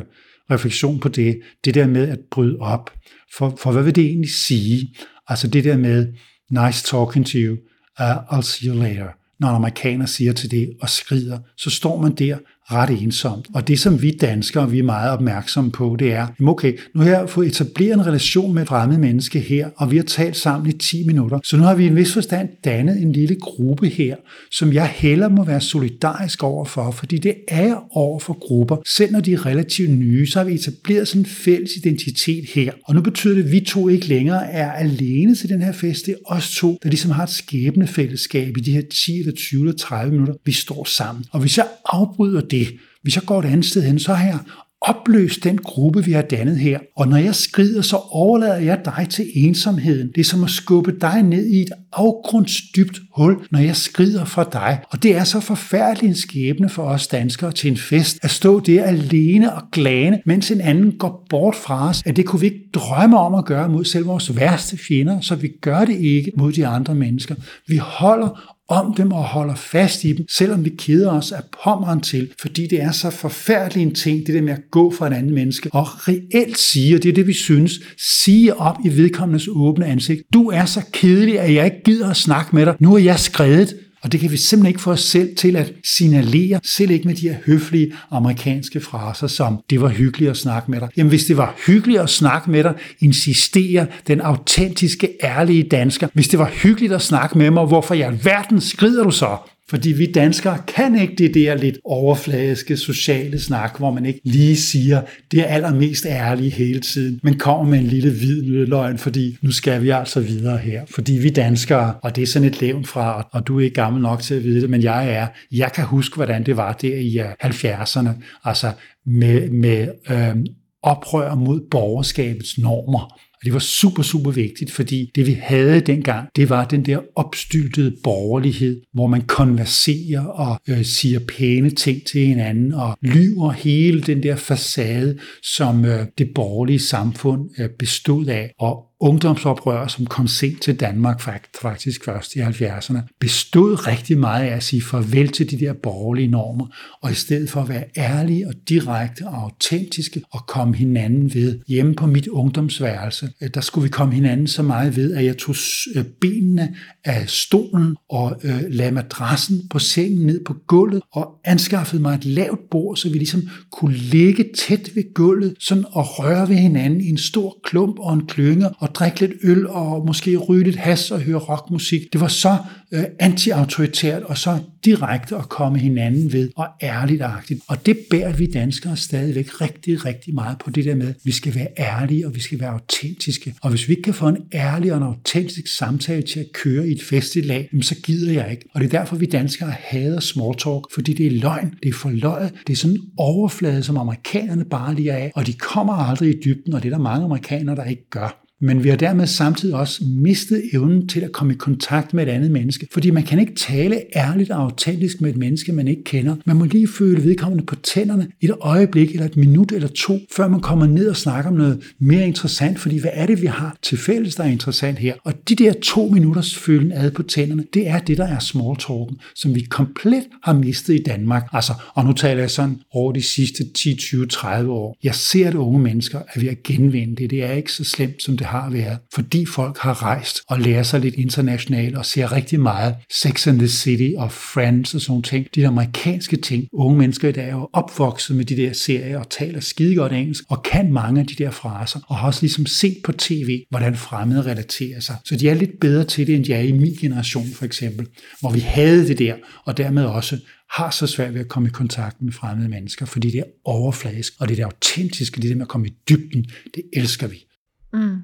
refleksion på det. Det der med at bryde op. For, for hvad vil det egentlig sige? Altså det der med, nice talking to you, uh, I'll see you later. Når en amerikaner siger til det og skrider, så står man der ret ensomt. Og det, som vi danskere vi er meget opmærksomme på, det er, okay, nu har jeg fået etableret en relation med et fremmed menneske her, og vi har talt sammen i 10 minutter. Så nu har vi i en vis forstand dannet en lille gruppe her, som jeg heller må være solidarisk overfor, fordi det er over for grupper. Selv når de er relativt nye, så har vi etableret sådan en fælles identitet her. Og nu betyder det, at vi to ikke længere er alene til den her fest. Det er os to, der ligesom har et skæbne fællesskab i de her 10 eller 20 eller 30 minutter. Vi står sammen. Og hvis jeg afbryder det, det. Hvis jeg går et andet sted hen, så har jeg opløst den gruppe, vi har dannet her. Og når jeg skrider, så overlader jeg dig til ensomheden. Det er som at skubbe dig ned i et afgrundsdybt hul, når jeg skrider fra dig. Og det er så forfærdelig en skæbne for os danskere til en fest, at stå der alene og glane, mens en anden går bort fra os, at det kunne vi ikke drømme om at gøre mod selv vores værste fjender, så vi gør det ikke mod de andre mennesker. Vi holder om dem og holder fast i dem, selvom vi keder os af pommeren til, fordi det er så forfærdelig en ting, det der med at gå for et andet menneske, og reelt sige, det er det vi synes, sige op i vedkommendes åbne ansigt, du er så kedelig, at jeg ikke gider at snakke med dig, nu er jeg skrevet, og det kan vi simpelthen ikke få os selv til at signalere, selv ikke med de her høflige amerikanske fraser, som det var hyggeligt at snakke med dig. Jamen hvis det var hyggeligt at snakke med dig, insisterer den autentiske, ærlige dansker. Hvis det var hyggeligt at snakke med mig, hvorfor i alverden skrider du så? Fordi vi danskere kan ikke det der lidt overfladiske sociale snak, hvor man ikke lige siger det er allermest ærlige hele tiden, men kommer med en lille hvid nødløgn, fordi nu skal vi altså videre her. Fordi vi danskere, og det er sådan et levn fra, og du er ikke gammel nok til at vide det, men jeg er, jeg kan huske, hvordan det var der i øh, 70'erne, altså med, med øh, oprør mod borgerskabets normer og det var super, super vigtigt, fordi det vi havde dengang, det var den der opstyltede borgerlighed, hvor man konverserer og øh, siger pæne ting til hinanden og lyver hele den der facade, som øh, det borgerlige samfund øh, bestod af. Og ungdomsoprør, som kom sent til Danmark faktisk først i 70'erne, bestod rigtig meget af at sige farvel til de der borgerlige normer, og i stedet for at være ærlige og direkte og autentiske og komme hinanden ved. Hjemme på mit ungdomsværelse, øh, der skulle vi komme hinanden så meget ved, at jeg tog øh, benene af stolen og øh, lagde madrassen på sengen ned på gulvet og anskaffede mig et lavt bord, så vi ligesom kunne ligge tæt ved gulvet sådan og røre ved hinanden i en stor klump og en klynge og drikke lidt øl og måske ryge lidt has og høre rockmusik. Det var så øh, anti-autoritært og så direkte at komme hinanden ved og ærligt agtigt. Og det bærer vi danskere stadigvæk rigtig, rigtig meget på det der med, at vi skal være ærlige og vi skal være autentiske. Og hvis vi ikke kan få en ærlig og en autentisk samtale til at køre i et festival, så gider jeg ikke. Og det er derfor, vi danskere hader small talk, fordi det er løgn, det er forløjet, det er sådan en overflade, som amerikanerne bare lige er af, og de kommer aldrig i dybden, og det er der mange amerikanere, der ikke gør. Men vi har dermed samtidig også mistet evnen til at komme i kontakt med et andet menneske. Fordi man kan ikke tale ærligt og autentisk med et menneske, man ikke kender. Man må lige føle vedkommende på tænderne et øjeblik eller et minut eller to, før man kommer ned og snakker om noget mere interessant. Fordi hvad er det, vi har til fælles, der er interessant her? Og de der to minutters følen ad på tænderne, det er det, der er small talken, som vi komplet har mistet i Danmark. Altså, og nu taler jeg sådan over de sidste 10, 20, 30 år. Jeg ser, at unge mennesker er ved at genvinde det. Det er ikke så slemt, som det det har været, fordi folk har rejst og lærer sig lidt internationalt og ser rigtig meget Sex and the City og Friends og sådan ting. De amerikanske ting. Unge mennesker i dag er jo opvokset med de der serier og taler skide godt engelsk og kan mange af de der fraser og har også ligesom set på tv, hvordan fremmede relaterer sig. Så de er lidt bedre til det, end de er i min generation for eksempel, hvor vi havde det der, og dermed også har så svært ved at komme i kontakt med fremmede mennesker, fordi det er overfladisk, og det er det autentiske, det der med at komme i dybden, det elsker vi. Mm.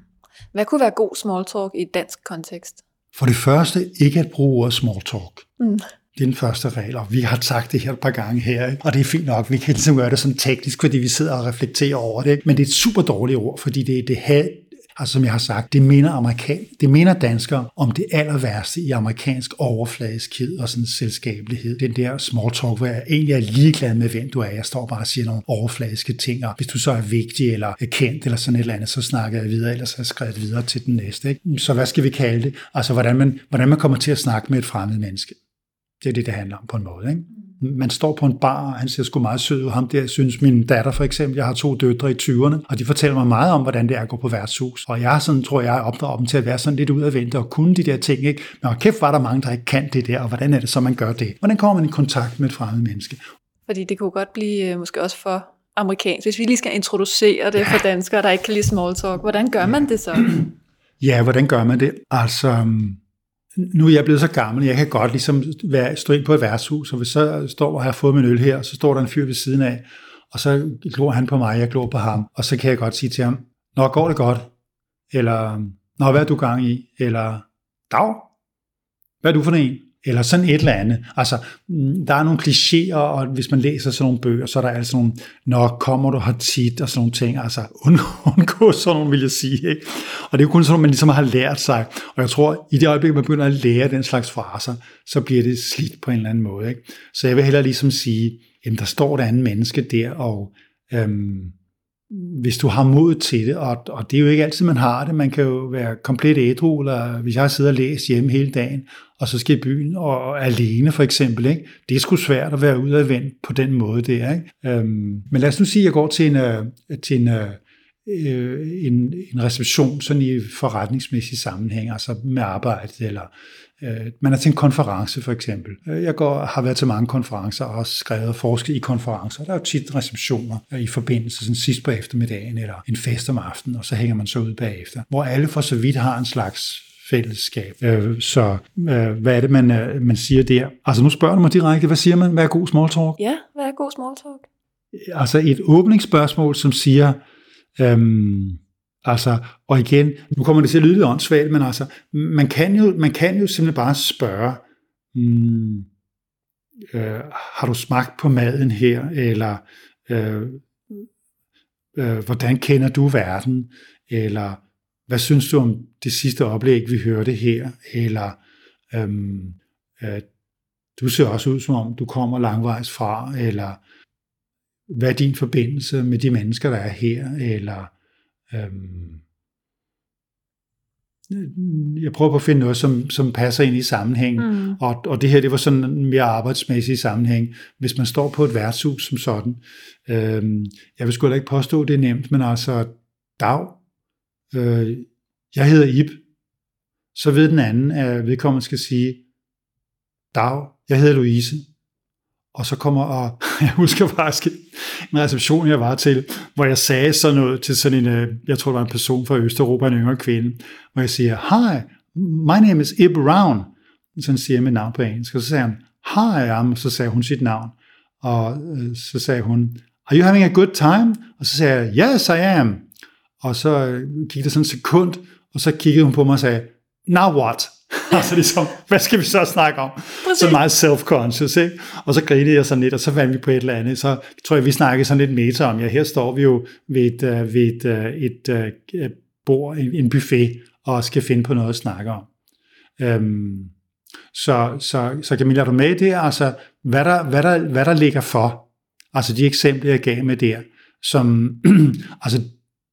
Hvad kunne være god small talk i et dansk kontekst? For det første, ikke at bruge ordet small talk. Mm. Det er den første regel, og vi har sagt det her et par gange her, ikke? og det er fint nok, vi kan ligesom gøre det sådan teknisk, fordi vi sidder og reflekterer over det, men det er et super dårligt ord, fordi det, det, have, Altså som jeg har sagt, det minder, amerikan, det minder danskere om det aller værste i amerikansk overfladiskhed og sådan selskabelighed. Den der small talk, hvor jeg egentlig er ligeglad med, hvem du er. Jeg står bare og siger nogle overfladiske ting, og hvis du så er vigtig eller er kendt eller sådan et eller andet, så snakker jeg videre, ellers har jeg skrevet videre til den næste. Ikke? Så hvad skal vi kalde det? Altså hvordan man, hvordan man kommer til at snakke med et fremmed menneske. Det er det, det handler om på en måde. Ikke? Man står på en bar, og han ser sgu meget sød ud. Ham der synes min datter for eksempel, jeg har to døtre i 20'erne, og de fortæller mig meget om, hvordan det er at gå på værtshus. Og jeg sådan, tror jeg, opdrager dem til at være sådan lidt udadvendt og kunne de der ting. Ikke? Men og kæft var der mange, der ikke kan det der, og hvordan er det så, man gør det? Hvordan kommer man i kontakt med et fremmed menneske? Fordi det kunne godt blive øh, måske også for amerikansk. Hvis vi lige skal introducere det for danskere, der ikke kan lide small talk, hvordan gør man det så? *clears throat* Ja, hvordan gør man det? Altså, øhm, nu er jeg blevet så gammel, jeg kan godt ligesom være, stå ind på et værtshus, og hvis så står og har fået min øl her, så står der en fyr ved siden af, og så glor han på mig, jeg glor på ham, og så kan jeg godt sige til ham, Nå, går det godt? Eller, Nå, hvad er du gang i? Eller, Dag, hvad er du for en? Eller sådan et eller andet. Altså, mm, der er nogle klichéer, og hvis man læser sådan nogle bøger, så er der altså nogle, når kommer du her tit, og sådan nogle ting. Altså, *laughs* undgå sådan nogle, vil jeg sige. Ikke? Og det er jo kun sådan, man ligesom har lært sig. Og jeg tror, i det øjeblik, man begynder at lære den slags fraser, så bliver det slidt på en eller anden måde. Ikke? Så jeg vil hellere ligesom sige, jamen der står et andet menneske der, og øhm, hvis du har mod til det, og, og det er jo ikke altid, man har det. Man kan jo være komplet ædru, eller hvis jeg sidder og læst hjemme hele dagen, og så skal i byen og alene for eksempel. Ikke? Det er sgu svært at være ude af vend på den måde det er. Ikke? Øhm, men lad os nu sige, at jeg går til en, øh, til en, øh, øh, en, en reception sådan i forretningsmæssig sammenhæng, altså med arbejde, eller øh, man er til en konference for eksempel. Øh, jeg går, har været til mange konferencer og har skrevet og forsket i konferencer. Der er jo tit receptioner øh, i forbindelse sådan sidst på eftermiddagen eller en fest om aftenen, og så hænger man så ud bagefter, hvor alle for så vidt har en slags fællesskab. Øh, så øh, hvad er det, man, øh, man siger der? Altså nu spørger du mig direkte, hvad siger man? Hvad er god small talk? Ja, hvad er god small talk? Altså et åbningsspørgsmål, som siger, øhm, altså, og igen, nu kommer det til at lyde lidt åndssvagt, men altså, man kan jo, man kan jo simpelthen bare spørge, mm, øh, har du smagt på maden her, eller øh, øh, hvordan kender du verden, eller hvad synes du om det sidste oplæg, vi hørte her? Eller øhm, øh, du ser også ud som om, du kommer langvejs fra, eller hvad er din forbindelse med de mennesker, der er her? Eller øhm, jeg prøver på at finde noget, som, som passer ind i sammenhæng. Mm. Og, og det her, det var sådan en mere arbejdsmæssig sammenhæng. Hvis man står på et værtshus som sådan, øhm, jeg vil sgu da ikke påstå, det er nemt, men altså, dag, øh, jeg hedder Ib, så ved den anden, at vedkommende skal sige, Dag, jeg hedder Louise. Og så kommer, og *laughs* jeg husker faktisk en reception, jeg var til, hvor jeg sagde sådan noget til sådan en, øh, jeg tror det var en person fra Østeuropa, en yngre kvinde, hvor jeg siger, Hi, my name is Ib Brown. Sådan siger jeg mit navn på engelsk. Og så sagde han, Hi, og så sagde hun sit navn. Og øh, så sagde hun, Are you having a good time? Og så sagde jeg, Yes, I am. Og så gik det sådan en sekund, og så kiggede hun på mig og sagde, now what? *laughs* altså ligesom, hvad skal vi så snakke om? Præcis. Så meget self-conscious, ikke? Og så grinede jeg sådan lidt, og så vandt vi på et eller andet. Så tror jeg, vi snakkede sådan lidt meta om, ja, her står vi jo ved et, uh, ved et, uh, et uh, bord, en, en buffet, og skal finde på noget at snakke om. Um, så, så, så Camilla, er du med i det? Altså, hvad der, hvad, der, hvad der ligger for? Altså de eksempler, jeg gav med der, som, *clears throat* altså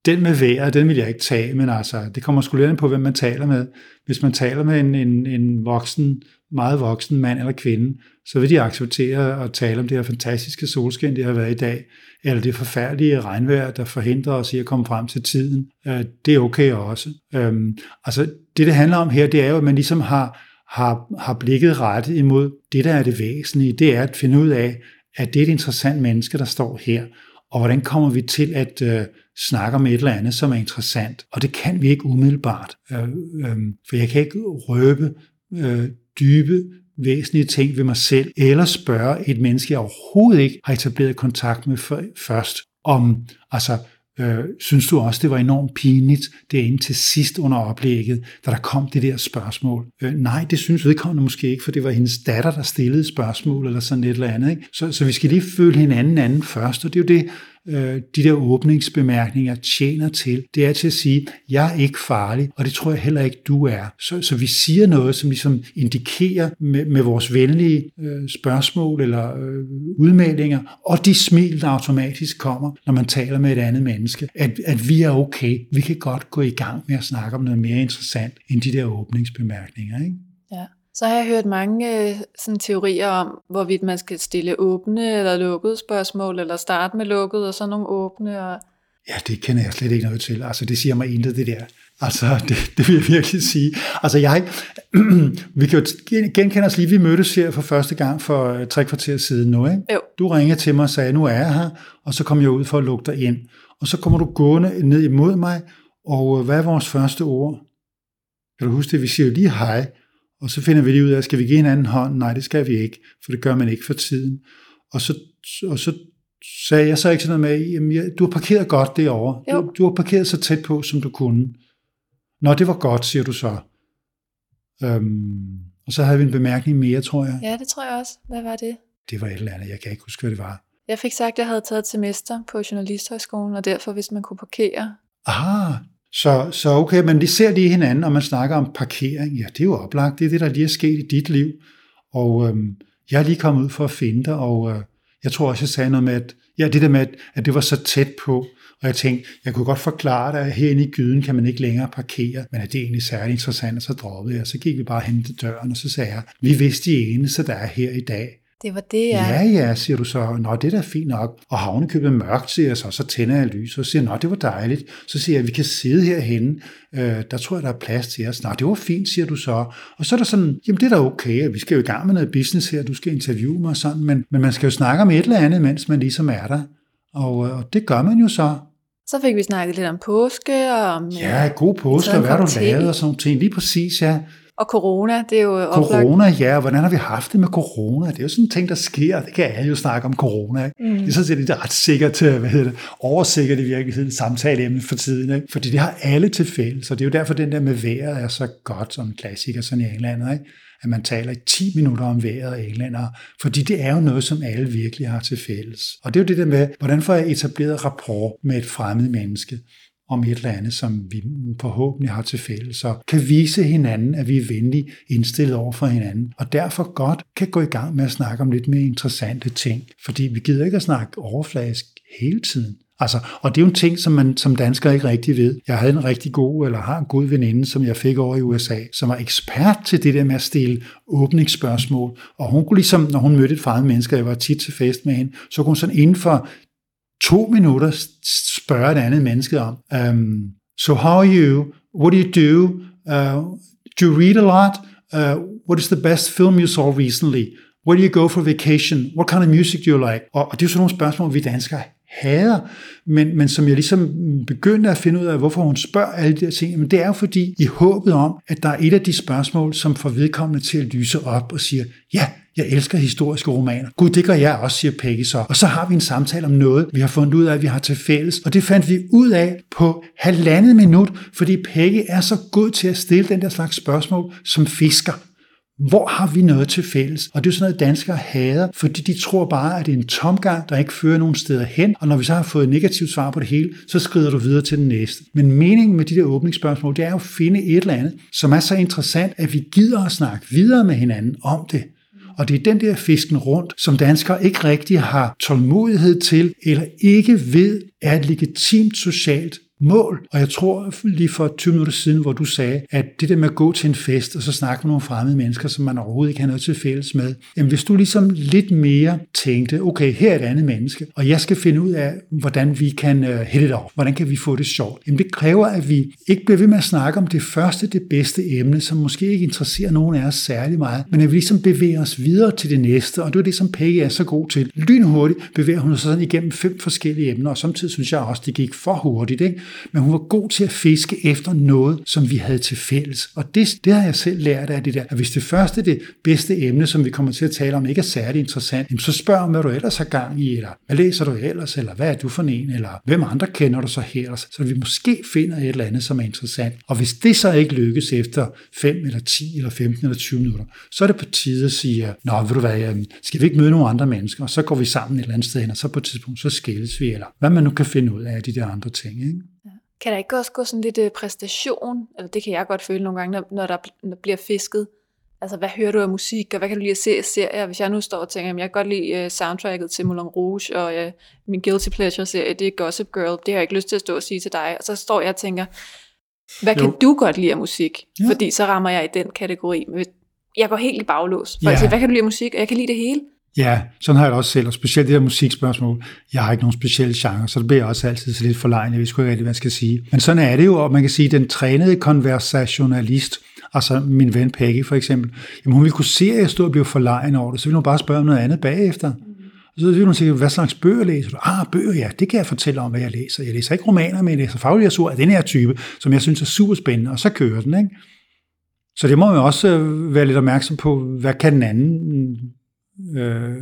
den med vejret, den vil jeg ikke tage, men altså, det kommer sgu lidt på, hvem man taler med. Hvis man taler med en, en, en voksen, meget voksen mand eller kvinde, så vil de acceptere at tale om det her fantastiske solskin, det har været i dag, eller det forfærdelige regnvejr, der forhindrer os i at komme frem til tiden. Øh, det er okay også. Øhm, altså, det det handler om her, det er jo, at man ligesom har, har, har blikket ret imod det, der er det væsentlige. Det er at finde ud af, at det er et interessant menneske, der står her, og hvordan kommer vi til at øh, snakker med et eller andet, som er interessant. Og det kan vi ikke umiddelbart, øh, øh, for jeg kan ikke røbe øh, dybe, væsentlige ting ved mig selv, eller spørge et menneske, jeg overhovedet ikke har etableret kontakt med først, om altså, Øh, synes du også, det var enormt pinligt derinde til sidst under oplægget, da der kom det der spørgsmål? Øh, nej, det synes vedkommende måske ikke, for det var hendes datter, der stillede spørgsmål eller sådan et eller andet. Ikke? Så, så vi skal lige føle hinanden anden først, og det er jo det, øh, de der åbningsbemærkninger tjener til, det er til at sige, jeg er ikke farlig, og det tror jeg heller ikke, du er. Så, så vi siger noget, som ligesom indikerer med, med vores venlige øh, spørgsmål eller øh, udmeldinger, og de smil, der automatisk kommer, når man taler med et andet menneske, at, at vi er okay. Vi kan godt gå i gang med at snakke om noget mere interessant end de der åbningsbemærkninger. Ikke? Ja. Så har jeg hørt mange øh, sådan, teorier om, hvorvidt man skal stille åbne eller lukkede spørgsmål, eller starte med lukket og så nogle åbne. Og... Ja, det kender jeg slet ikke noget til. Altså, det siger mig intet, det der. Altså, *laughs* det, det vil jeg virkelig sige. Altså, jeg, *clears throat* vi kan jo genkende os lige, vi mødtes her for første gang for øh, tre kvarter siden nu, ikke? Jo. Du ringede til mig og sagde, nu er jeg her, og så kom jeg ud for at lukke dig ind. Og så kommer du gående ned imod mig, og øh, hvad er vores første ord? Kan du huske det? Vi siger jo lige hej, og så finder vi lige ud af, skal vi give hinanden hånd? Nej, det skal vi ikke, for det gør man ikke for tiden. Og så, og så sagde jeg så ikke sådan noget med, jamen, jeg, du har parkeret godt derovre. Du, du har parkeret så tæt på, som du kunne. Nå, det var godt, siger du så. Øhm, og så havde vi en bemærkning mere, tror jeg. Ja, det tror jeg også. Hvad var det? Det var et eller andet, jeg kan ikke huske, hvad det var. Jeg fik sagt, at jeg havde taget et semester på Journalisthøjskolen, og derfor, hvis man kunne parkere. Ah, så, så okay, men de ser lige hinanden, og man snakker om parkering. Ja, det er jo oplagt. Det er det, der lige er sket i dit liv. Og øhm, jeg er lige kommet ud for at finde dig, og øh, jeg tror også, jeg sagde noget med, at, ja, det der med, at, at det var så tæt på, og jeg tænkte, jeg kunne godt forklare dig, at herinde i gyden kan man ikke længere parkere, men at det er egentlig særlig interessant, og så droppede jeg. Så gik vi bare hen til døren, og så sagde jeg, vi vidste de eneste, der er her i dag. Det var det, ja. Ja, ja, siger du så. Nå, det er da fint nok. Og havne købet mørkt, siger jeg så. Så tænder jeg lys og siger, nå, det var dejligt. Så siger jeg, vi kan sidde herhenne. Øh, der tror jeg, der er plads til os. Nå, det var fint, siger du så. Og så er der sådan, jamen det er da okay. Vi skal jo i gang med noget business her. Du skal interviewe mig og sådan. Men, men man skal jo snakke om et eller andet, mens man ligesom er der. Og, øh, og det gør man jo så. Så fik vi snakket lidt om påske. Og om, ja, god påske, og hvad du lavet og sådan ting. Lige præcis, ja. Og corona, det er jo oplagt. Corona, ja. Hvordan har vi haft det med corona? Det er jo sådan en ting, der sker. Det kan alle jo snakke om corona. Ikke? Mm. Det er sådan set er ret sikkert, hvad hedder det, oversikkert i virkeligheden samtaleemne for tiden. Ikke? Fordi det har alle til fælles, så det er jo derfor, den der med vejret er så godt som en klassiker sådan i England. Ikke? at man taler i 10 minutter om vejret af englænder, fordi det er jo noget, som alle virkelig har til fælles. Og det er jo det der med, hvordan får jeg etableret rapport med et fremmed menneske? Om et eller andet, som vi forhåbentlig har til fælles, så kan vise hinanden, at vi er venlige indstillet over for hinanden, og derfor godt kan gå i gang med at snakke om lidt mere interessante ting, fordi vi gider ikke at snakke overfladisk hele tiden. Altså, og det er jo en ting, som man som dansker ikke rigtig ved. Jeg havde en rigtig god, eller har en god veninde, som jeg fik over i USA, som var ekspert til det der med at stille åbningsspørgsmål. Og hun kunne ligesom, når hun mødte et fremmed menneske, jeg var tit til fest med hende, så kunne hun sådan inden for to minutter spørge et andet menneske om. Um, so how are you? What do you do? Uh, do you read a lot? Uh, what is the best film you saw recently? Where do you go for vacation? What kind of music do you like? Og, og det er jo sådan nogle spørgsmål, vi danskere hader, men, men som jeg ligesom begyndte at finde ud af, hvorfor hun spørger alle de her ting, men det er jo fordi, i håbet om, at der er et af de spørgsmål, som får vedkommende til at lyse op og siger, ja, jeg elsker historiske romaner. Gud, det gør jeg også, siger Peggy så. Og så har vi en samtale om noget, vi har fundet ud af, at vi har til fælles. Og det fandt vi ud af på halvandet minut, fordi Peggy er så god til at stille den der slags spørgsmål som fisker. Hvor har vi noget til fælles? Og det er sådan noget, danskere hader, fordi de tror bare, at det er en tomgang, der ikke fører nogen steder hen. Og når vi så har fået et negativt svar på det hele, så skrider du videre til den næste. Men meningen med de der åbningsspørgsmål, det er jo at finde et eller andet, som er så interessant, at vi gider at snakke videre med hinanden om det. Og det er den der fisken rundt, som danskere ikke rigtig har tålmodighed til, eller ikke ved er et legitimt socialt mål. Og jeg tror lige for 20 minutter siden, hvor du sagde, at det der med at gå til en fest, og så snakke med nogle fremmede mennesker, som man overhovedet ikke har noget til fælles med, jamen hvis du ligesom lidt mere tænkte, okay, her er et andet menneske, og jeg skal finde ud af, hvordan vi kan uh, hit it off, hvordan kan vi få det sjovt, jamen det kræver, at vi ikke bliver ved med at snakke om det første, det bedste emne, som måske ikke interesserer nogen af os særlig meget, men at vi ligesom bevæger os videre til det næste, og det er det, som Peggy er så god til. Lynhurtigt bevæger hun sig sådan igennem fem forskellige emner, og samtidig synes jeg også, det gik for hurtigt, ikke? Men hun var god til at fiske efter noget, som vi havde til fælles. Og det, det har jeg selv lært af det der, at hvis det første, det bedste emne, som vi kommer til at tale om, ikke er særlig interessant, så spørg om, hvad du ellers har gang i, eller hvad læser du ellers, eller hvad er du for en, eller hvem andre kender du så her, så vi måske finder et eller andet, som er interessant. Og hvis det så ikke lykkes efter 5 eller 10 eller 15 eller 20 minutter, så er det på tide at sige, nå, ved du hvad, skal vi ikke møde nogle andre mennesker, og så går vi sammen et eller andet sted hen, og så på et tidspunkt, så skilles vi, eller hvad man nu kan finde ud af de der andre ting. Ikke? Kan der ikke også gå sådan lidt øh, præstation, eller det kan jeg godt føle nogle gange, når, når der når bliver fisket, altså hvad hører du af musik, og hvad kan du lide at se af serier? Hvis jeg nu står og tænker, at jeg kan godt lide uh, soundtracket til Moulin Rouge, og uh, min Guilty Pleasure-serie, det er Gossip Girl, det har jeg ikke lyst til at stå og sige til dig, og så står jeg og tænker, hvad jo. kan du godt lide af musik? Ja. Fordi så rammer jeg i den kategori. Jeg går helt i baglås. For ja. siger, hvad kan du lide af musik? Og jeg kan lide det hele. Ja, sådan har jeg det også selv, og specielt det der musikspørgsmål. Jeg har ikke nogen specielle genre, så det bliver også altid så lidt forlegen. Jeg ved sgu ikke rigtig, hvad jeg skal sige. Men sådan er det jo, og man kan sige, at den trænede konversationalist, altså min ven Peggy for eksempel, jamen hun ville kunne se, at jeg stod og blev forlegen over det, så ville hun bare spørge om noget andet bagefter. Og så ville hun sige, hvad slags bøger læser du? Ah, bøger, ja, det kan jeg fortælle om, hvad jeg læser. Jeg læser ikke romaner, men jeg læser faglitteratur af den her type, som jeg synes er super spændende, og så kører den, ikke? Så det må man også øh, være lidt opmærksom på, hvad kan den anden øh,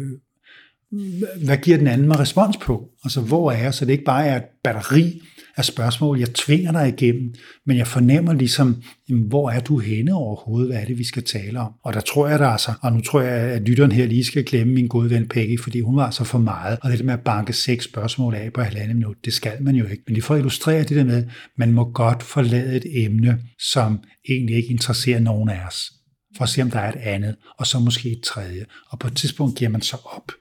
hvad giver den anden mig respons på? Altså, hvor er jeg? Så det ikke bare er et batteri af spørgsmål, jeg tvinger dig igennem, men jeg fornemmer ligesom, jamen, hvor er du henne overhovedet? Hvad er det, vi skal tale om? Og der tror jeg, der altså, og nu tror jeg, at lytteren her lige skal glemme min gode ven Peggy, fordi hun var altså for meget. Og det der med at banke seks spørgsmål af på halvandet minut, det skal man jo ikke. Men lige for at illustrere det der med, man må godt forlade et emne, som egentlig ikke interesserer nogen af os for at se, om der er et andet, og så måske et tredje. Og på et tidspunkt giver man så op.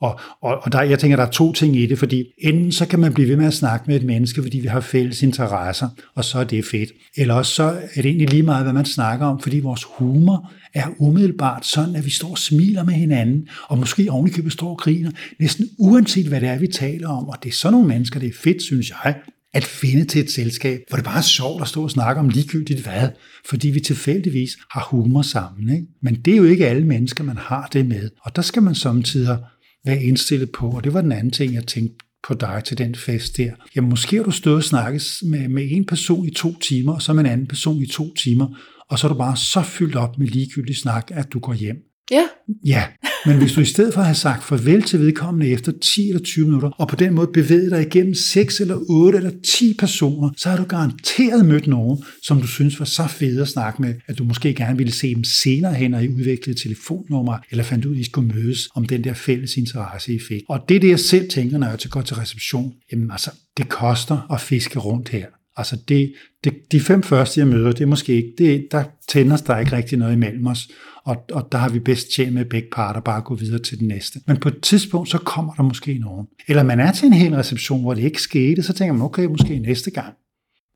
Og, og, og der, jeg tænker, der er to ting i det, fordi enten så kan man blive ved med at snakke med et menneske, fordi vi har fælles interesser, og så er det fedt. Eller også så er det egentlig lige meget, hvad man snakker om, fordi vores humor er umiddelbart sådan, at vi står og smiler med hinanden, og måske ovenikøbet står og griner, næsten uanset hvad det er, vi taler om. Og det er sådan nogle mennesker, det er fedt, synes jeg, at finde til et selskab, hvor det bare er sjovt at stå og snakke om ligegyldigt hvad, fordi vi tilfældigvis har humor sammen. Ikke? Men det er jo ikke alle mennesker, man har det med. Og der skal man samtidig være indstillet på, og det var den anden ting, jeg tænkte på dig til den fest der. Jamen måske har du stået og snakket med, med en person i to timer, og så med en anden person i to timer, og så er du bare så fyldt op med ligegyldig snak, at du går hjem. Ja. Ja, men hvis du i stedet for at sagt farvel til vedkommende efter 10 eller 20 minutter, og på den måde bevæget dig igennem 6 eller 8 eller 10 personer, så har du garanteret mødt nogen, som du synes var så fede at snakke med, at du måske gerne ville se dem senere hen, og I udviklede telefonnummer, eller fandt ud, at I skulle mødes om den der fælles interesse, I fik. Og det er det, jeg selv tænker, når jeg går til reception. Jamen altså, det koster at fiske rundt her. Altså det, det, de fem første, jeg møder, det er måske ikke, det, der tænder der ikke rigtig noget imellem os og, og der har vi bedst tjent med begge parter bare at gå videre til den næste. Men på et tidspunkt, så kommer der måske nogen. Eller man er til en hel reception, hvor det ikke skete, så tænker man, okay, måske næste gang.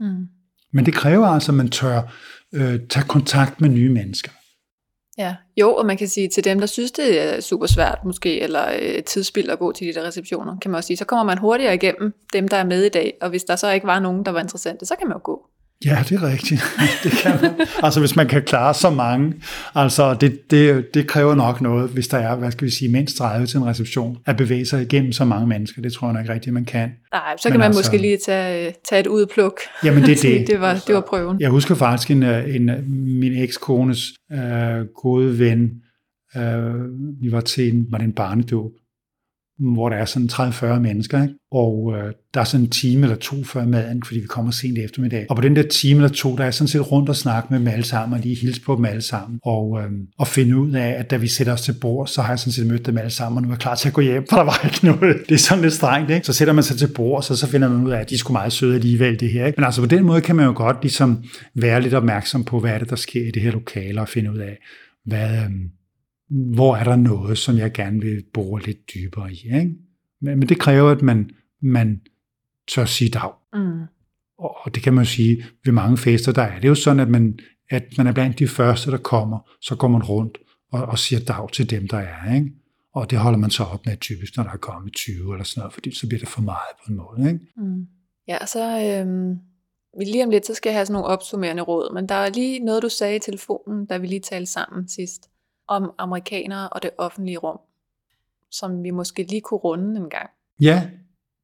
Mm. Men det kræver altså, at man tør øh, tage kontakt med nye mennesker. Ja, jo, og man kan sige til dem, der synes, det er super svært måske, eller øh, tidsspil at gå til de der receptioner, kan man også sige, så kommer man hurtigere igennem dem, der er med i dag, og hvis der så ikke var nogen, der var interessante, så kan man jo gå. Ja, det er rigtigt. *laughs* Det kan man. altså hvis man kan klare så mange, altså det, det, det kræver nok noget, hvis der er, hvad skal vi sige, mindst 30 til en reception, at bevæge sig igennem så mange mennesker. Det tror jeg nok ikke rigtigt, man kan. Nej, så kan Men man altså, måske lige tage, tage et udpluk. Jamen det er *laughs* det. det, var, det var prøven. Jeg husker faktisk en, en min ekskones øh, gode ven, øh, vi var til en, var det en barnedåb, hvor der er sådan 30-40 mennesker, ikke? og øh, der er sådan en time eller to før maden, fordi vi kommer sent i eftermiddag. Og på den der time eller to, der er sådan set rundt og snakke med dem alle sammen, og lige hilse på dem alle sammen, og, øh, og finde ud af, at da vi sætter os til bord, så har jeg sådan set mødt dem alle sammen, og nu er jeg klar til at gå hjem, for der var ikke noget. *laughs* Det er sådan lidt strengt, ikke? Så sætter man sig til bord, og så, så finder man ud af, at de skulle meget søde alligevel, det her. Ikke? Men altså på den måde kan man jo godt ligesom være lidt opmærksom på, hvad er det, der sker i det her lokale, og finde ud af, hvad, øh, hvor er der noget, som jeg gerne vil bore lidt dybere i. Ikke? Men, men det kræver, at man, man tør sige dag. Mm. Og, og det kan man jo sige, ved mange fester, der er det jo sådan, at man, at man er blandt de første, der kommer, så går man rundt og, og siger dag til dem, der er. Ikke? Og det holder man så op med typisk, når der er kommet 20 eller sådan noget, fordi så bliver det for meget på en måde. Ikke? Mm. Ja, så øhm, lige om lidt, så skal jeg have sådan nogle opsummerende råd, men der er lige noget, du sagde i telefonen, da vi lige talte sammen sidst om amerikanere og det offentlige rum, som vi måske lige kunne runde en gang. Ja,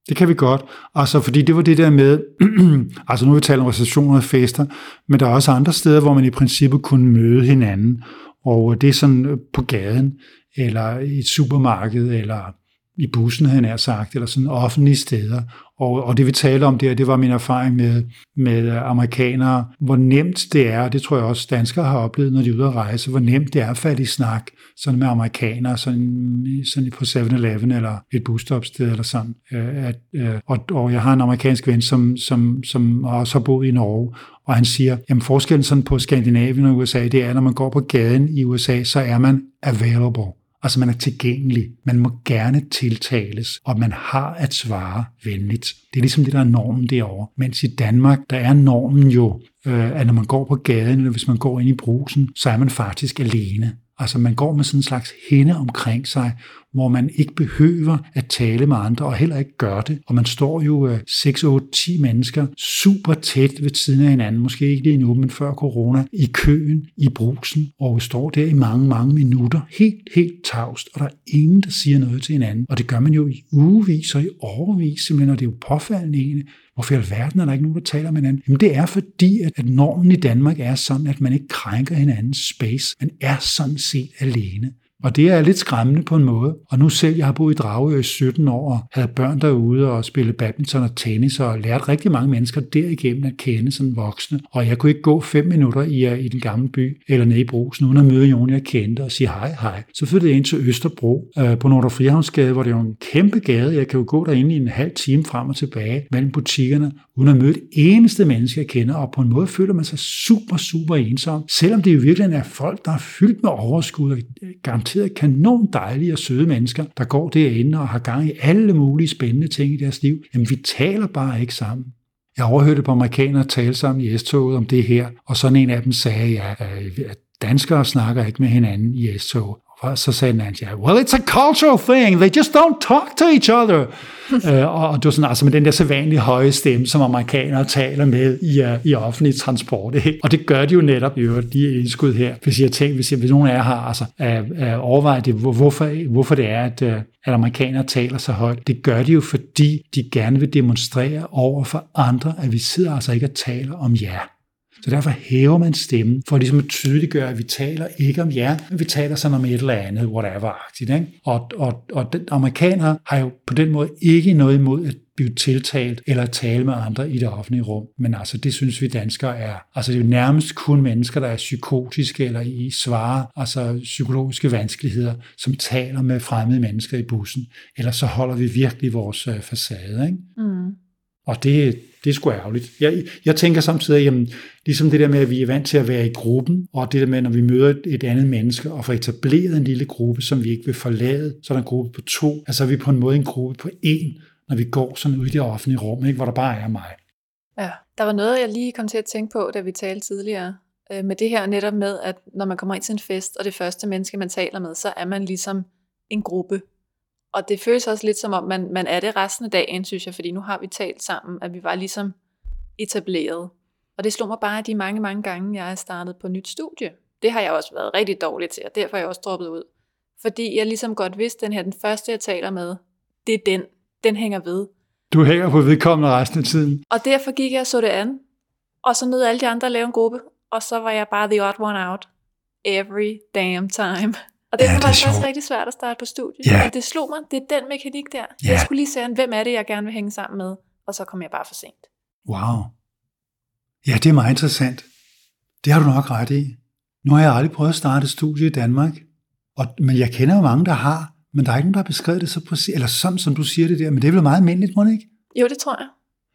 Det kan vi godt. Altså, fordi det var det der med, *clears throat* altså nu har vi talt om receptioner og fester, men der er også andre steder, hvor man i princippet kunne møde hinanden. Og det er sådan øh, på gaden, eller i et supermarked, eller i bussen, havde jeg sagt, eller sådan offentlige steder. Og, og det vi taler om der, det var min erfaring med, med amerikanere, hvor nemt det er, det tror jeg også danskere har oplevet, når de er ude at rejse, hvor nemt det er at falde i snak sådan med amerikanere, sådan, sådan på 7-Eleven eller et busstopsted eller sådan. Øh, at, øh, og, og jeg har en amerikansk ven, som, som, som også har boet i Norge, og han siger, at forskellen sådan på Skandinavien og USA, det er, at når man går på gaden i USA, så er man available. Altså man er tilgængelig, man må gerne tiltales, og man har at svare venligt. Det er ligesom det, der er normen derovre. Mens i Danmark, der er normen jo, øh, at når man går på gaden, eller hvis man går ind i brusen, så er man faktisk alene. Altså man går med sådan en slags hende omkring sig, hvor man ikke behøver at tale med andre, og heller ikke gør det. Og man står jo 6, 8, 10 mennesker super tæt ved siden af hinanden, måske ikke lige nu, men før corona, i køen, i brusen, og står der i mange, mange minutter, helt, helt tavst, og der er ingen, der siger noget til hinanden. Og det gør man jo i ugevis og i overvis, simpelthen, og det er jo påfaldende egentlig, Hvorfor i alverden er der ikke nogen, der taler med hinanden? Jamen det er fordi, at normen i Danmark er sådan, at man ikke krænker hinandens space. Man er sådan set alene. Og det er lidt skræmmende på en måde. Og nu selv, jeg har boet i Dragø i 17 år og havde børn derude og spillet badminton og tennis og lært rigtig mange mennesker derigennem at kende som voksne. Og jeg kunne ikke gå fem minutter i, øh, i den gamle by eller nede i brusen uden at møde nogen, jeg kendte og sige hej, hej. Så flyttede jeg ind til Østerbro øh, på Nordre Frihavnsgade, hvor det er en kæmpe gade. Jeg kan jo gå derinde i en halv time frem og tilbage mellem butikkerne, uden at møde et eneste menneske, jeg kender. Og på en måde føler man sig super, super ensom. Selvom det jo virkelig er folk, der er fyldt med overskud og garanteret kanon dejlige og søde mennesker, der går derinde og har gang i alle mulige spændende ting i deres liv. Jamen, vi taler bare ikke sammen. Jeg overhørte på amerikanere tale sammen i S-toget om det her, og sådan en af dem sagde, ja, at danskere snakker ikke med hinanden i S-toget. Og så sagde den anden, ja, well, it's a cultural thing. They just don't talk to each other. uh, *laughs* og det var sådan, altså med den der sædvanlige høje stemme, som amerikanere taler med i, uh, i offentlig transport. Ikke? Og det gør de jo netop i øvrigt, de indskud her. Hvis jeg tænker, hvis, jeg, hvis nogen af jer har altså, uh, uh, overvejet det, hvorfor, hvorfor det er, at, uh, at amerikanere taler så højt. Det gør de jo, fordi de gerne vil demonstrere over for andre, at vi sidder altså ikke og taler om jer. Så derfor hæver man stemmen, for ligesom at tydeliggøre, at vi taler ikke om jer, men vi taler sådan om et eller andet, whatever-agtigt. Ikke? Og, og, og den, amerikanere har jo på den måde ikke noget imod at blive tiltalt eller tale med andre i det offentlige rum. Men altså, det synes vi danskere er. Altså, det er jo nærmest kun mennesker, der er psykotiske eller i svare, altså psykologiske vanskeligheder, som taler med fremmede mennesker i bussen. Ellers så holder vi virkelig vores øh, facade. Ikke? Mm. Og det, det er sgu ærgerligt. Jeg, jeg tænker samtidig, jamen, ligesom det der med, at vi er vant til at være i gruppen, og det der med, når vi møder et, et andet menneske og får etableret en lille gruppe, som vi ikke vil forlade, så er der en gruppe på to, altså er vi på en måde en gruppe på en, når vi går sådan ud i det offentlige rum, ikke, hvor der bare er mig. Ja, der var noget, jeg lige kom til at tænke på, da vi talte tidligere, øh, med det her netop med, at når man kommer ind til en fest, og det første menneske, man taler med, så er man ligesom en gruppe. Og det føles også lidt som om, man, man er det resten af dagen, synes jeg, fordi nu har vi talt sammen, at vi var ligesom etableret. Og det slog mig bare de mange, mange gange, jeg er startet på nyt studie. Det har jeg også været rigtig dårlig til, og derfor er jeg også droppet ud. Fordi jeg ligesom godt vidste, den her, den første jeg taler med, det er den. Den hænger ved. Du hænger på vedkommende resten af tiden. Og derfor gik jeg og så det an. Og så nød alle de andre at lave en gruppe. Og så var jeg bare the odd one out. Every damn time. Og det ja, var faktisk også rigtig svært at starte på studiet. Ja. Og det slog mig, det er den mekanik der. Ja. Jeg skulle lige se, hvem er det, jeg gerne vil hænge sammen med, og så kom jeg bare for sent. Wow. Ja, det er meget interessant. Det har du nok ret i. Nu har jeg aldrig prøvet at starte et studie i Danmark, og, men jeg kender jo mange, der har, men der er ikke nogen, der har beskrevet det så præcis, eller sådan, som du siger det der, men det er vel meget almindeligt, må det ikke? Jo, det tror jeg.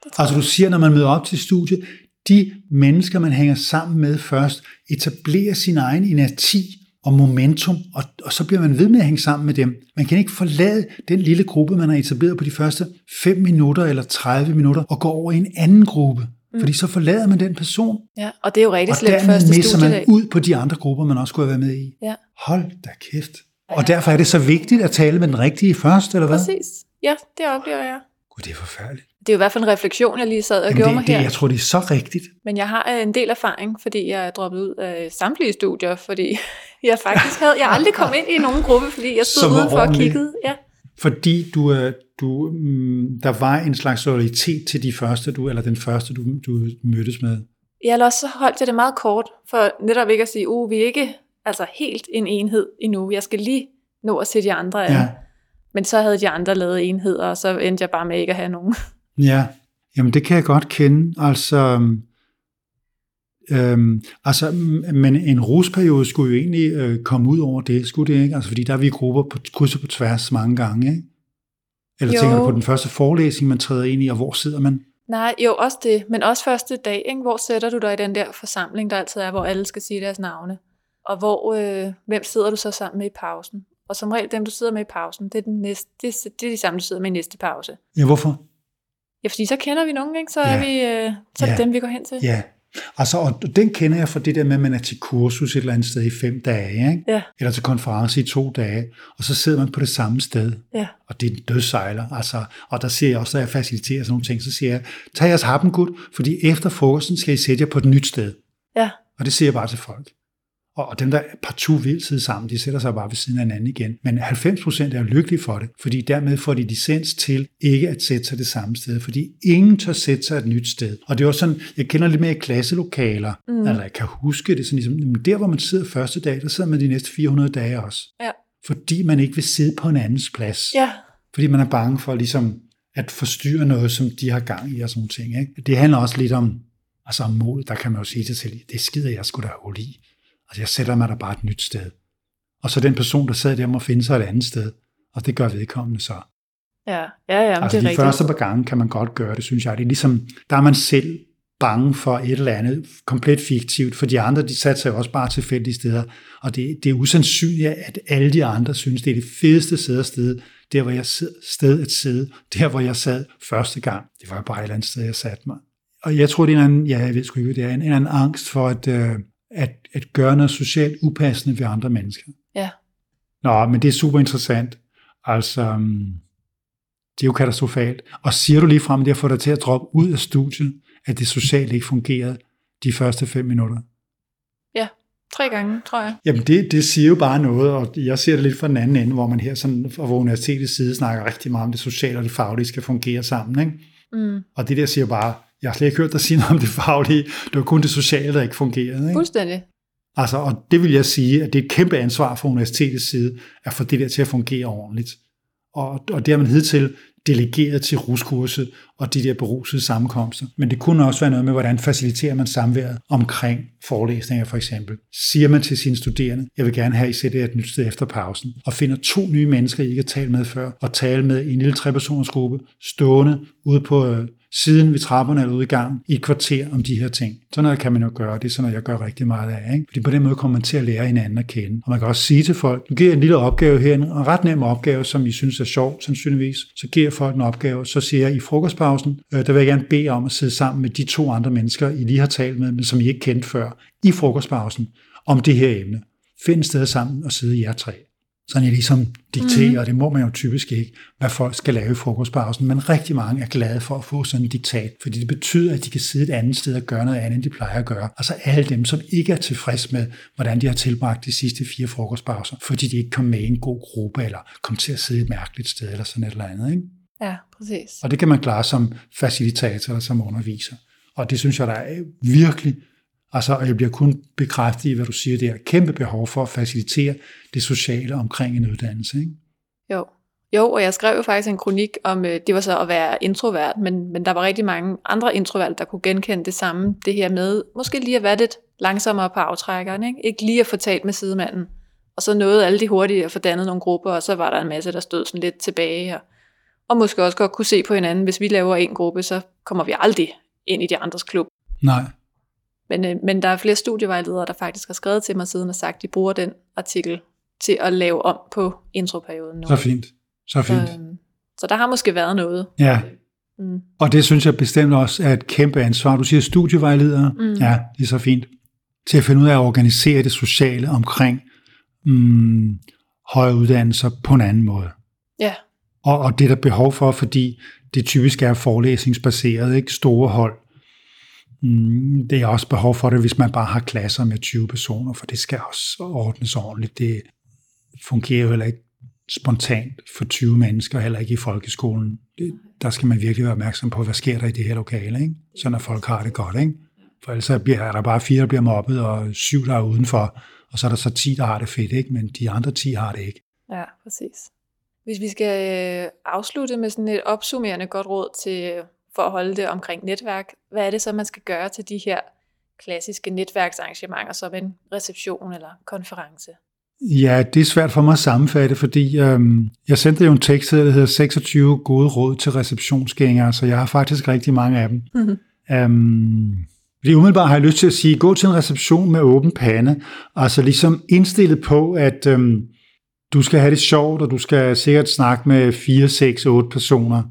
Det tror altså du siger, når man møder op til studiet, de mennesker, man hænger sammen med først, etablerer sin egen inerti og momentum, og, og så bliver man ved med at hænge sammen med dem. Man kan ikke forlade den lille gruppe, man har etableret på de første 5 minutter eller 30 minutter, og gå over i en anden gruppe. Mm. Fordi så forlader man den person. Ja, og det er jo rigtig slemt første studiedag. Og man ud på de andre grupper, man også skulle have været med i. Ja. Hold da kæft. Ja. Og derfor er det så vigtigt at tale med den rigtige først, eller hvad? Præcis. Ja, det oplever jeg. Gud, det er forfærdeligt. Det er jo i hvert fald en refleksion, jeg lige sad og Jamen gjorde det, mig her. Det, jeg tror, det er så rigtigt. Men jeg har en del erfaring, fordi jeg er droppet ud af samtlige studier, fordi *laughs* jeg faktisk havde, jeg aldrig kom ind i nogen gruppe, fordi jeg stod udenfor og kiggede. Ja. Fordi du, er- du, mm, der var en slags loyalitet til de første, du, eller den første, du, du mødtes med. Ja, eller også så holdt jeg det meget kort, for netop ikke at sige, uh, vi er ikke altså helt en enhed endnu. Jeg skal lige nå at se de andre an. Ja. Men så havde de andre lavet enheder, og så endte jeg bare med ikke at have nogen. Ja, jamen det kan jeg godt kende. Altså, øhm, altså m- men en rusperiode skulle jo egentlig øh, komme ud over det, skulle det ikke? Altså, fordi der er vi grupper på kryds og på tværs mange gange, ikke? Eller Jo. tænker du på den første forelæsning, man træder ind i, og hvor sidder man? Nej, jo også det, men også første dag, ikke? hvor sætter du dig i den der forsamling, der altid er, hvor alle skal sige deres navne. Og hvor, øh, hvem sidder du så sammen med i pausen? Og som regel, dem du sidder med i pausen, det er, den næste, det, er- det er de samme, du sidder med i næste pause. Ja, hvorfor? Ja, fordi så kender vi nogen, ikke? så Ja. er, vi, øh, så er det Ja. dem, vi går hen til. Ja, altså, og den kender jeg fra det der med, at man er til kursus et eller andet sted i fem dage, ikke? Ja. eller til konference i to dage, og så sidder man på det samme sted, Ja. og det er en dødsejler, altså, og der siger jeg også, at jeg faciliterer sådan nogle ting, så siger jeg, tag jeres happengud, fordi efter frokosten skal I sætte jer på et nyt sted, Ja. og det siger jeg bare til folk. Og, og dem, der partout vil sidde sammen, de sætter sig bare ved siden af hinanden igen. Men 90% er lykkelige for det, fordi dermed får de licens til ikke at sætte sig det samme sted, fordi ingen tør sætte sig et nyt sted. Og det er også sådan, jeg kender lidt mere i klasselokaler, mm. eller jeg kan huske det, sådan ligesom, der hvor man sidder første dag, der sidder man de næste 400 dage også. Ja. Fordi man ikke vil sidde på en andens plads. Ja. Fordi man er bange for ligesom at forstyrre noget, som de har gang i og sådan ting. Ikke? Det handler også lidt om, altså om mod, der kan man jo sige til sig selv, det skider jeg skulle da hul i. Altså jeg sætter mig der bare et nyt sted. Og så den person, der sad der, må finde sig et andet sted. Og det gør vedkommende så. Ja, ja, ja men altså det er de rigtigt. første par gange kan man godt gøre det, synes jeg. Det er ligesom, der er man selv bange for et eller andet komplet fiktivt, for de andre, de satte sig jo også bare tilfældige steder, og det, det er usandsynligt, at alle de andre synes, det er det fedeste sted at sted, der hvor jeg sid, sted at sidde, der hvor jeg sad første gang. Det var bare et eller andet sted, jeg satte mig. Og jeg tror, det er en anden, ja, jeg ved sgu ikke, det er, en, en anden angst for at, øh, at, at gøre noget socialt upassende ved andre mennesker. Ja. Nå, men det er super interessant. Altså, um, det er jo katastrofalt. Og siger du lige frem, at det har fået dig til at droppe ud af studiet, at det socialt ikke fungerede de første fem minutter? Tre gange, tror jeg. Jamen det, det siger jo bare noget, og jeg ser det lidt fra den anden ende, hvor man her sådan, fra universitetets side snakker rigtig meget om det sociale og det faglige skal fungere sammen. Ikke? Mm. Og det der siger bare, jeg har slet ikke hørt dig sige noget om det faglige, det var kun det sociale, der ikke fungerede. Ikke? Fuldstændig. Altså, og det vil jeg sige, at det er et kæmpe ansvar fra universitetets side, at få det der til at fungere ordentligt. Og, og det har man hidtil delegeret til ruskurset og de der berusede sammenkomster. Men det kunne også være noget med, hvordan faciliterer man samværet omkring forelæsninger for eksempel. Siger man til sine studerende, jeg vil gerne have, at I sætter et nyt sted efter pausen, og finder to nye mennesker, I ikke har talt med før, og tale med i en lille trepersoners gruppe, stående ude på øh, siden ved trapperne eller ude i gang i et kvarter om de her ting. Sådan noget kan man jo gøre, det er sådan noget, jeg gør rigtig meget af. Ikke? Fordi på den måde kommer man til at lære hinanden at kende. Og man kan også sige til folk, nu giver jeg en lille opgave her, en ret nem opgave, som I synes er sjov, sandsynligvis. Så giver jeg folk en opgave, så siger jeg i frokostpausen, øh, der vil jeg gerne bede om at sidde sammen med de to andre mennesker, I lige har talt med, men som I ikke kendte før, i frokostpausen, om det her emne. Find et sted sammen og sidde jer tre. Sådan jeg ligesom dikterer, mm. og det må man jo typisk ikke, hvad folk skal lave i frokostpausen, men rigtig mange er glade for at få sådan en diktat, fordi det betyder, at de kan sidde et andet sted og gøre noget andet, end de plejer at gøre. Altså alle dem, som ikke er tilfreds med, hvordan de har tilbragt de sidste fire frokostpauser, fordi de ikke kom med i en god gruppe, eller kom til at sidde et mærkeligt sted, eller sådan et eller andet. Ikke? Ja, præcis. Og det kan man klare som facilitator eller som underviser. Og det synes jeg, der er virkelig, altså, og jeg bliver kun bekræftet i, hvad du siger, det er kæmpe behov for at facilitere det sociale omkring en uddannelse. Ikke? Jo. Jo, og jeg skrev jo faktisk en kronik om, øh, det var så at være introvert, men, men der var rigtig mange andre introverte, der kunne genkende det samme, det her med, måske lige at være lidt langsommere på aftrækkeren, ikke? ikke lige at få talt med sidemanden, og så nåede alle de hurtigt at få dannet nogle grupper, og så var der en masse, der stod sådan lidt tilbage, og, og måske også godt kunne se på hinanden, hvis vi laver en gruppe, så kommer vi aldrig ind i de andres klub. Nej, Men, øh, men der er flere studievejledere, der faktisk har skrevet til mig siden og sagt, at de bruger den artikel til at lave om på introperioden nu. så fint. Så fint. Øhm, så der har måske været noget. Ja, Mm. og det synes jeg bestemt også er et kæmpe ansvar. Du siger studievejledere. Mm. Ja, det er så fint. Til at finde ud af at organisere det sociale omkring mm, højere uddannelser på en anden måde. Ja, Og, og det er der behov for, fordi det typisk er forelæsningsbaseret, ikke store hold. Mm, det er også behov for det, hvis man bare har klasser med 20 personer, for det skal også ordnes ordentligt. Det fungerer jo heller ikke spontant for 20 mennesker, heller ikke i folkeskolen. Det, der skal man virkelig være opmærksom på, hvad sker der i det her lokale, ikke? sådan at folk har det godt. Ikke? For ellers bliver, er der bare fire, der bliver mobbet, og syv, der er udenfor, og så er der så 10, der har det fedt, ikke? men de andre 10 har det ikke. Ja, præcis. Hvis vi skal øh, afslutte med sådan et opsummerende godt råd til, for at holde det omkring netværk, hvad er det så, man skal gøre til de her klassiske netværksarrangementer, som en reception eller konference? Ja, det er svært for mig at sammenfatte, fordi øhm, jeg sendte jo en tekst, der hedder 26 gode råd til receptionsgængere, så jeg har faktisk rigtig mange af dem. Mm-hmm. Øhm, fordi umiddelbart har jeg lyst til at sige, gå til en reception med åben pande, altså ligesom indstillet på, at øhm, du skal have det sjovt, og du skal sikkert snakke med 4, 6, 8 personer.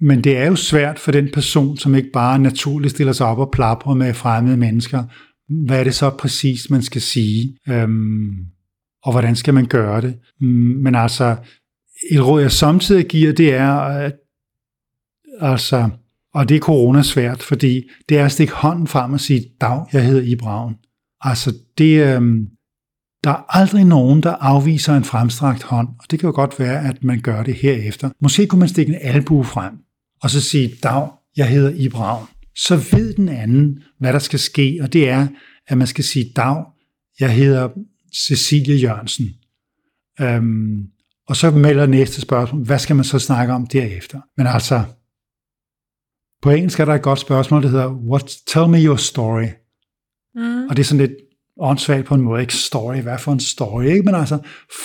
Men det er jo svært for den person, som ikke bare naturligt stiller sig op og plapper med fremmede mennesker. Hvad er det så præcis, man skal sige? Øhm, og hvordan skal man gøre det? Mm, men altså, et råd, jeg samtidig giver, det er, at, altså, og det er corona svært, fordi det er at stikke hånden frem og sige, dag, jeg hedder Ibraun. Altså, det, øhm, der er aldrig nogen, der afviser en fremstrakt hånd, og det kan jo godt være, at man gør det herefter. Måske kunne man stikke en albue frem, og så sige, dag, jeg hedder Ibraun. Så ved den anden, hvad der skal ske, og det er, at man skal sige, dag, jeg hedder Cecilie Jørgensen. Øhm, og så melder næste spørgsmål, hvad skal man så snakke om derefter? Men altså, på engelsk er der et godt spørgsmål, der hedder, What, tell me your story. Mm. Og det er sådan lidt åndssvagt på en måde, ikke story, hvad for en story, ikke? Men altså,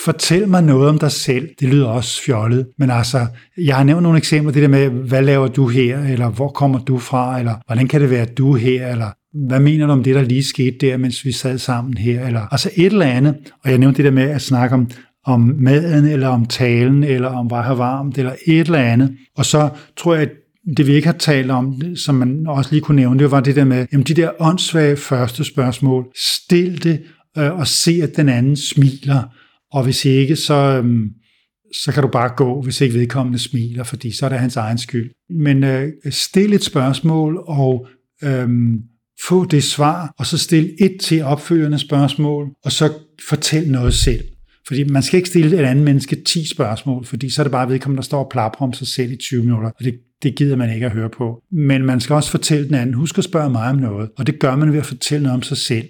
fortæl mig noget om dig selv, det lyder også fjollet, men altså, jeg har nævnt nogle eksempler, det der med, hvad laver du her, eller hvor kommer du fra, eller hvordan kan det være, at du er her, eller hvad mener du om det, der lige skete der, mens vi sad sammen her? Eller, altså et eller andet. Og jeg nævnte det der med at snakke om, om maden, eller om talen, eller om hvad har varmt, eller et eller andet. Og så tror jeg, at det vi ikke har talt om, som man også lige kunne nævne, det var det der med, jamen de der åndssvage første spørgsmål, stil det øh, og se, at den anden smiler. Og hvis ikke, så, øhm, så kan du bare gå, hvis ikke vedkommende smiler, fordi så er det hans egen skyld. Men øh, stil et spørgsmål og øhm, få det svar, og så stil et til opfølgende spørgsmål, og så fortæl noget selv. Fordi man skal ikke stille et andet menneske 10 spørgsmål, fordi så er det bare vedkommende, der står og plapper om sig selv i 20 minutter, og det, det gider man ikke at høre på. Men man skal også fortælle den anden, husk at spørge mig om noget, og det gør man ved at fortælle noget om sig selv.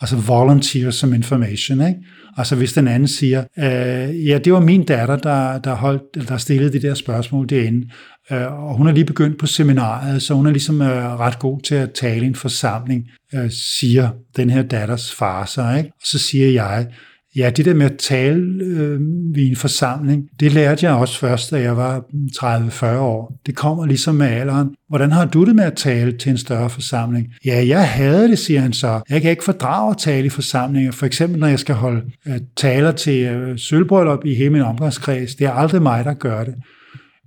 Altså volunteer som information, ikke? Altså hvis den anden siger, øh, ja, det var min datter, der, der, holdt, der stillede de der spørgsmål derinde, øh, og hun er lige begyndt på seminaret, så hun er ligesom øh, ret god til at tale i en forsamling, øh, siger den her datters far så, ikke? Og så siger jeg, Ja, det der med at tale øh, ved en forsamling, det lærte jeg også først, da jeg var 30-40 år. Det kommer ligesom med alderen. Hvordan har du det med at tale til en større forsamling? Ja, jeg havde det, siger han så. Jeg kan ikke fordrage at tale i forsamlinger. For eksempel, når jeg skal holde øh, taler til øh, sølvbrøllup i hele min omgangskreds. Det er aldrig mig, der gør det.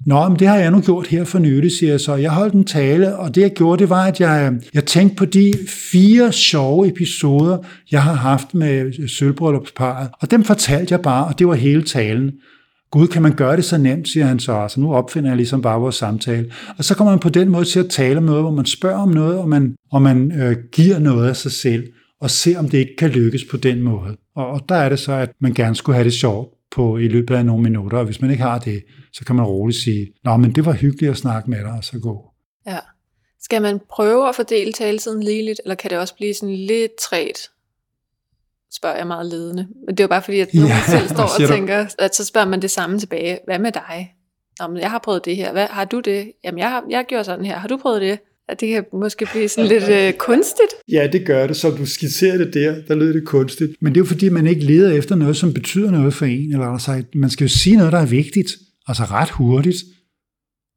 Nå, men det har jeg nu gjort her for nylig, siger jeg så. Jeg holdt en tale, og det jeg gjorde, det var, at jeg, jeg tænkte på de fire sjove episoder, jeg har haft med sølvbryllupsparet. Og dem fortalte jeg bare, og det var hele talen. Gud, kan man gøre det så nemt, siger han så. Altså, nu opfinder jeg ligesom bare vores samtale. Og så kommer man på den måde til at tale om noget, hvor man spørger om noget, og man, og man øh, giver noget af sig selv, og ser, om det ikke kan lykkes på den måde. Og, og der er det så, at man gerne skulle have det sjovt på i løbet af nogle minutter, og hvis man ikke har det, så kan man roligt sige, nå, men det var hyggeligt at snakke med dig, og så gå. Ja. Skal man prøve at fordele taletiden ligeligt, eller kan det også blive sådan lidt træt? Spørger jeg meget ledende. Men det er jo bare fordi, at nogen ja, selv står *laughs* og tænker, at så spørger man det samme tilbage. Hvad med dig? Nå, men jeg har prøvet det her. Hvad, har du det? Jamen, jeg har, jeg har gjort sådan her. Har du prøvet det? At det kan måske blive sådan lidt øh, kunstigt. Ja, det gør det. Som du skitserer det der, der lyder det kunstigt. Men det er jo fordi, man ikke leder efter noget, som betyder noget for en. Eller altså, man skal jo sige noget, der er vigtigt. Altså ret hurtigt.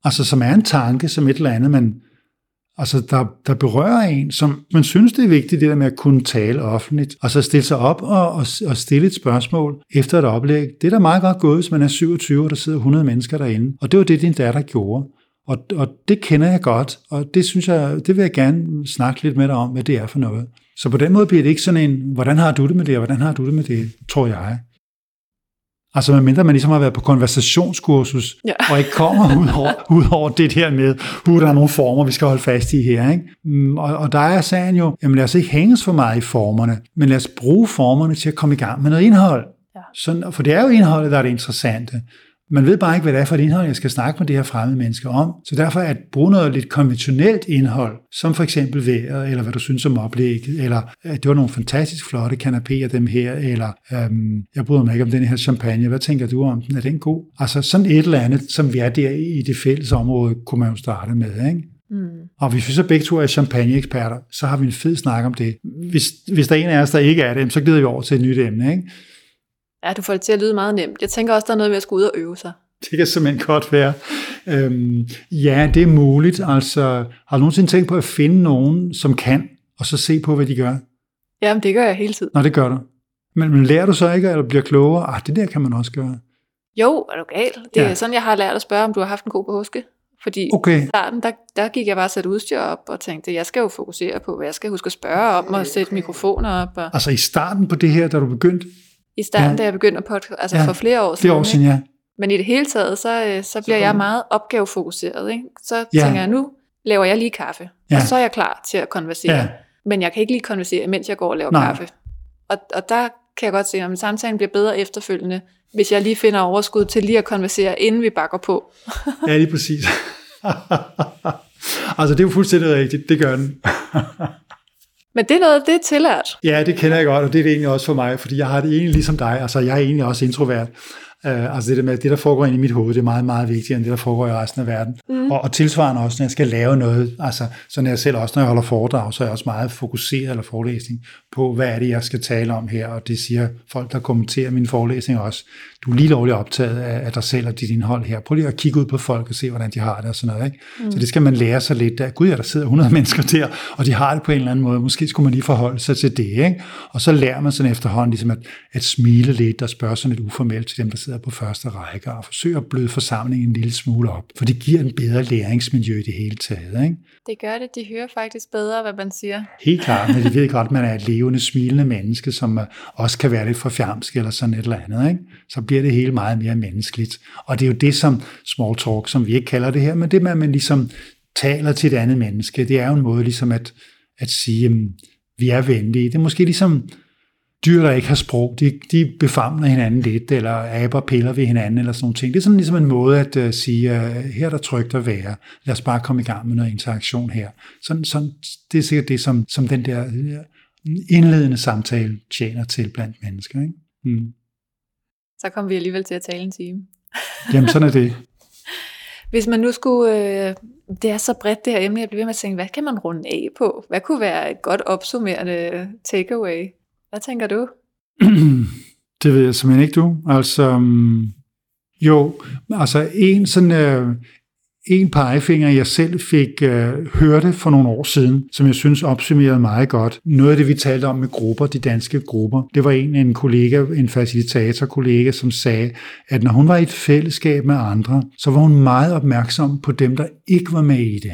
Altså som er en tanke, som et eller andet, man, altså der, der berører en, som man synes, det er vigtigt, det der med at kunne tale offentligt. og så stille sig op og, og, og stille et spørgsmål efter et oplæg. Det er da meget godt gået, hvis man er 27, og der sidder 100 mennesker derinde. Og det var det, din datter gjorde. Og, og det kender jeg godt, og det synes jeg, det vil jeg gerne snakke lidt med dig om, hvad det er for noget. Så på den måde bliver det ikke sådan en, hvordan har du det med det, og hvordan har du det med det, tror jeg. Altså medmindre man ligesom har været på konversationskursus, ja. og ikke kommer ud over, *laughs* ud over det der med, hvor der er nogle former, vi skal holde fast i her. Ikke? Mm, og, og der er sagen jo, jamen lad os ikke hænges for meget i formerne, men lad os bruge formerne til at komme i gang med noget indhold. Ja. Sådan, for det er jo indholdet, der er det interessante. Man ved bare ikke, hvad det er for et indhold, jeg skal snakke med de her fremmede mennesker om. Så derfor at bruge noget lidt konventionelt indhold, som for eksempel vejret, eller hvad du synes om oplægget, eller at det var nogle fantastisk flotte kanapéer, dem her, eller øhm, jeg bryder mig ikke om den her champagne, hvad tænker du om den? Er den god? Altså sådan et eller andet, som vi er der i det fælles område, kunne man jo starte med, ikke? Mm. Og hvis vi så begge to er champagne-eksperter, så har vi en fed snak om det. Hvis, hvis der er en af os, der ikke er det, så glider vi over til et nyt emne. Ikke? Ja, du får det til at lyde meget nemt. Jeg tænker også, der er noget med at skulle ud og øve sig. Det kan simpelthen godt være. Øhm, ja, det er muligt. Altså, har du nogensinde tænkt på at finde nogen, som kan, og så se på, hvad de gør? Jamen, det gør jeg hele tiden. Nå, det gør du. Men, men lærer du så ikke, eller bliver klogere? Ah, det der kan man også gøre. Jo, er du gal? Det er ja. sådan, jeg har lært at spørge, om du har haft en god påske. Fordi okay. i starten, der, der gik jeg bare satte udstyr op og tænkte, jeg skal jo fokusere på, hvad jeg skal huske at spørge om, og sætte mikrofoner op. Og... Altså i starten på det her, da du begyndte? I starten, ja. da jeg begyndte at podcast, altså ja. for flere år siden. Flere år siden, ja. Men i det hele taget, så, øh, så bliver jeg meget opgavefokuseret. Ikke? Så ja. tænker jeg, nu laver jeg lige kaffe, ja. og så er jeg klar til at konversere. Ja. Men jeg kan ikke lige konversere, mens jeg går og laver Nej. kaffe. Og, og der kan jeg godt se, at samtalen bliver bedre efterfølgende, hvis jeg lige finder overskud til lige at konversere, inden vi bakker på. *laughs* ja, lige præcis. *laughs* altså, det er jo fuldstændig rigtigt. Det gør den. *laughs* Men det er noget, det er tillært. Ja, det kender jeg godt, og det er det egentlig også for mig, fordi jeg har det egentlig ligesom dig. Altså, jeg er egentlig også introvert. Uh, altså det der med, det der foregår ind i mit hoved, det er meget, meget vigtigere end det, der foregår i resten af verden. Mm. Og, og tilsvarende også, når jeg skal lave noget, altså så når jeg selv også, når jeg holder foredrag, så er jeg også meget fokuseret eller forelæsning på, hvad er det, jeg skal tale om her, og det siger folk, der kommenterer min forelæsning også. Du er lige lovligt optaget af, af dig selv og dit indhold her. Prøv lige at kigge ud på folk og se, hvordan de har det og sådan noget. Ikke? Mm. Så det skal man lære sig lidt af. Gud, ja, der sidder 100 *laughs* mennesker der, og de har det på en eller anden måde. Måske skulle man lige forholde sig til det. Ikke? Og så lærer man sådan efterhånden ligesom at, at smile lidt og spørge sådan lidt uformelt til dem, der sidder på første række, og forsøge at bløde forsamlingen en lille smule op. For det giver en bedre læringsmiljø i det hele taget. Ikke? Det gør det. De hører faktisk bedre, hvad man siger. Helt klart, men de ved godt, at man er et levende, smilende menneske, som også kan være lidt for fjamsk eller sådan et eller andet. Ikke? Så bliver det hele meget mere menneskeligt. Og det er jo det, som small talk, som vi ikke kalder det her, men det med, at man ligesom taler til et andet menneske, det er jo en måde ligesom at, at sige, at vi er venlige. Det er måske ligesom dyr, der ikke har sprog, de, de befamler hinanden lidt, eller aber piller ved hinanden, eller sådan nogle ting. Det er sådan ligesom en måde at uh, sige, uh, her er der trygt at være, lad os bare komme i gang med noget interaktion her. Sådan, sådan, det er sikkert det, som, som den der uh, indledende samtale tjener til blandt mennesker. Ikke? Mm. Så kommer vi alligevel til at tale en time. *laughs* Jamen, sådan er det. *laughs* Hvis man nu skulle, øh, det er så bredt det her emne, jeg bliver ved med at tænke, hvad kan man runde af på? Hvad kunne være et godt opsummerende takeaway? Hvad tænker du? *clears throat* det ved jeg simpelthen ikke, du. Altså, mm, jo, altså en sådan, øh, en pegefinger, jeg selv fik øh, hørte for nogle år siden, som jeg synes opsummerede meget godt. Noget af det, vi talte om med grupper, de danske grupper, det var en, en kollega, en facilitator-kollega, som sagde, at når hun var i et fællesskab med andre, så var hun meget opmærksom på dem, der ikke var med i det.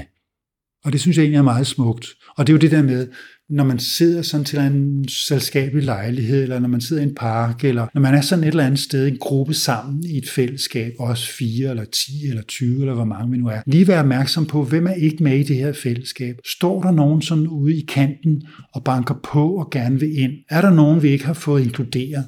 Og det synes jeg egentlig er meget smukt. Og det er jo det der med, når man sidder sådan til en selskabelig lejlighed, eller når man sidder i en park, eller når man er sådan et eller andet sted, en gruppe sammen i et fællesskab, også fire, eller 10, eller 20, eller hvor mange vi nu er. Lige være opmærksom på, hvem er ikke med i det her fællesskab. Står der nogen sådan ude i kanten og banker på og gerne vil ind? Er der nogen, vi ikke har fået inkluderet?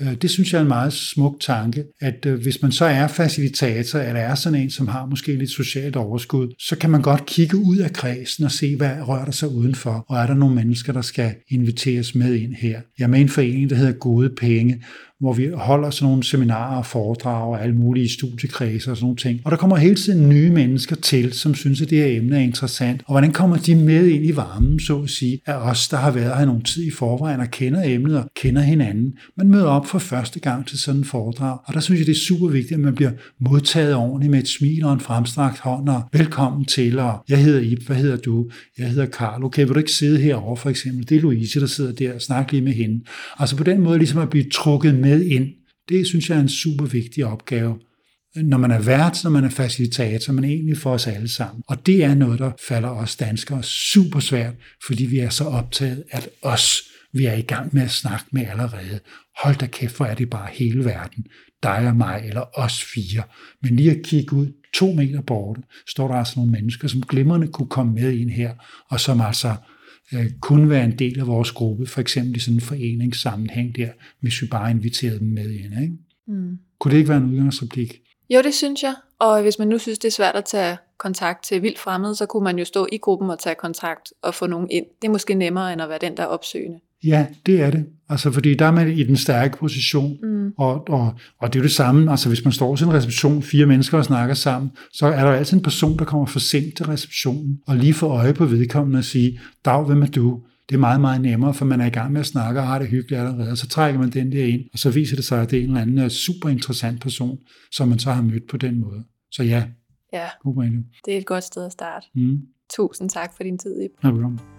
Øh, det synes jeg er en meget smuk tanke, at øh, hvis man så er facilitator, eller er sådan en, som har måske lidt socialt overskud, så kan man godt kigge ud af kredsen og se, hvad rører der sig udenfor, og er der nogle mennesker, der skal inviteres med ind her. Jeg er med i en forening, der hedder Gode Penge, hvor vi holder sådan nogle seminarer og foredrag og alle mulige studiekredser og sådan nogle ting. Og der kommer hele tiden nye mennesker til, som synes, at det her emne er interessant. Og hvordan kommer de med ind i varmen, så at sige, af os, der har været her nogle tid i forvejen og kender emnet og kender hinanden. Man møder op for første gang til sådan en foredrag, og der synes jeg, det er super vigtigt, at man bliver modtaget ordentligt med et smil og en fremstrakt hånd og velkommen til, og jeg hedder Ip, hvad hedder du? Jeg hedder Karl. Okay, vil du ikke sidde herovre for eksempel? Det er Louise, der sidder der og snakker lige med hende. Altså på den måde ligesom at blive trukket med med ind. Det synes jeg er en super vigtig opgave, når man er vært, når man er facilitator, men egentlig for os alle sammen. Og det er noget, der falder os danskere super svært, fordi vi er så optaget af os, vi er i gang med at snakke med allerede. Hold da kæft, hvor er det bare hele verden. Dig og mig, eller os fire. Men lige at kigge ud to meter borte, står der altså nogle mennesker, som glimrende kunne komme med ind her, og som altså øh, kunne være en del af vores gruppe, for eksempel i sådan en foreningssammenhæng der, hvis vi bare inviterede dem med ind. Ikke? Mm. Kunne det ikke være en udgangsreplik? Jo, det synes jeg. Og hvis man nu synes, det er svært at tage kontakt til vildt fremmede, så kunne man jo stå i gruppen og tage kontakt og få nogen ind. Det er måske nemmere, end at være den, der er opsøgende. Ja, det er det. Altså, fordi der er man i den stærke position, mm. og, og, og det er jo det samme. Altså, hvis man står til en reception, fire mennesker og snakker sammen, så er der altid en person, der kommer for sent til receptionen, og lige får øje på vedkommende og sige, Dag, hvem er du? Det er meget, meget nemmere, for man er i gang med at snakke og har det hyggeligt allerede, og så trækker man den der ind, og så viser det sig, at det er en eller anden øh, super interessant person, som man så har mødt på den måde. Så ja, ja. god det er et godt sted at starte. Mm. Tusind tak for din tid, Ip. Ja, velkommen.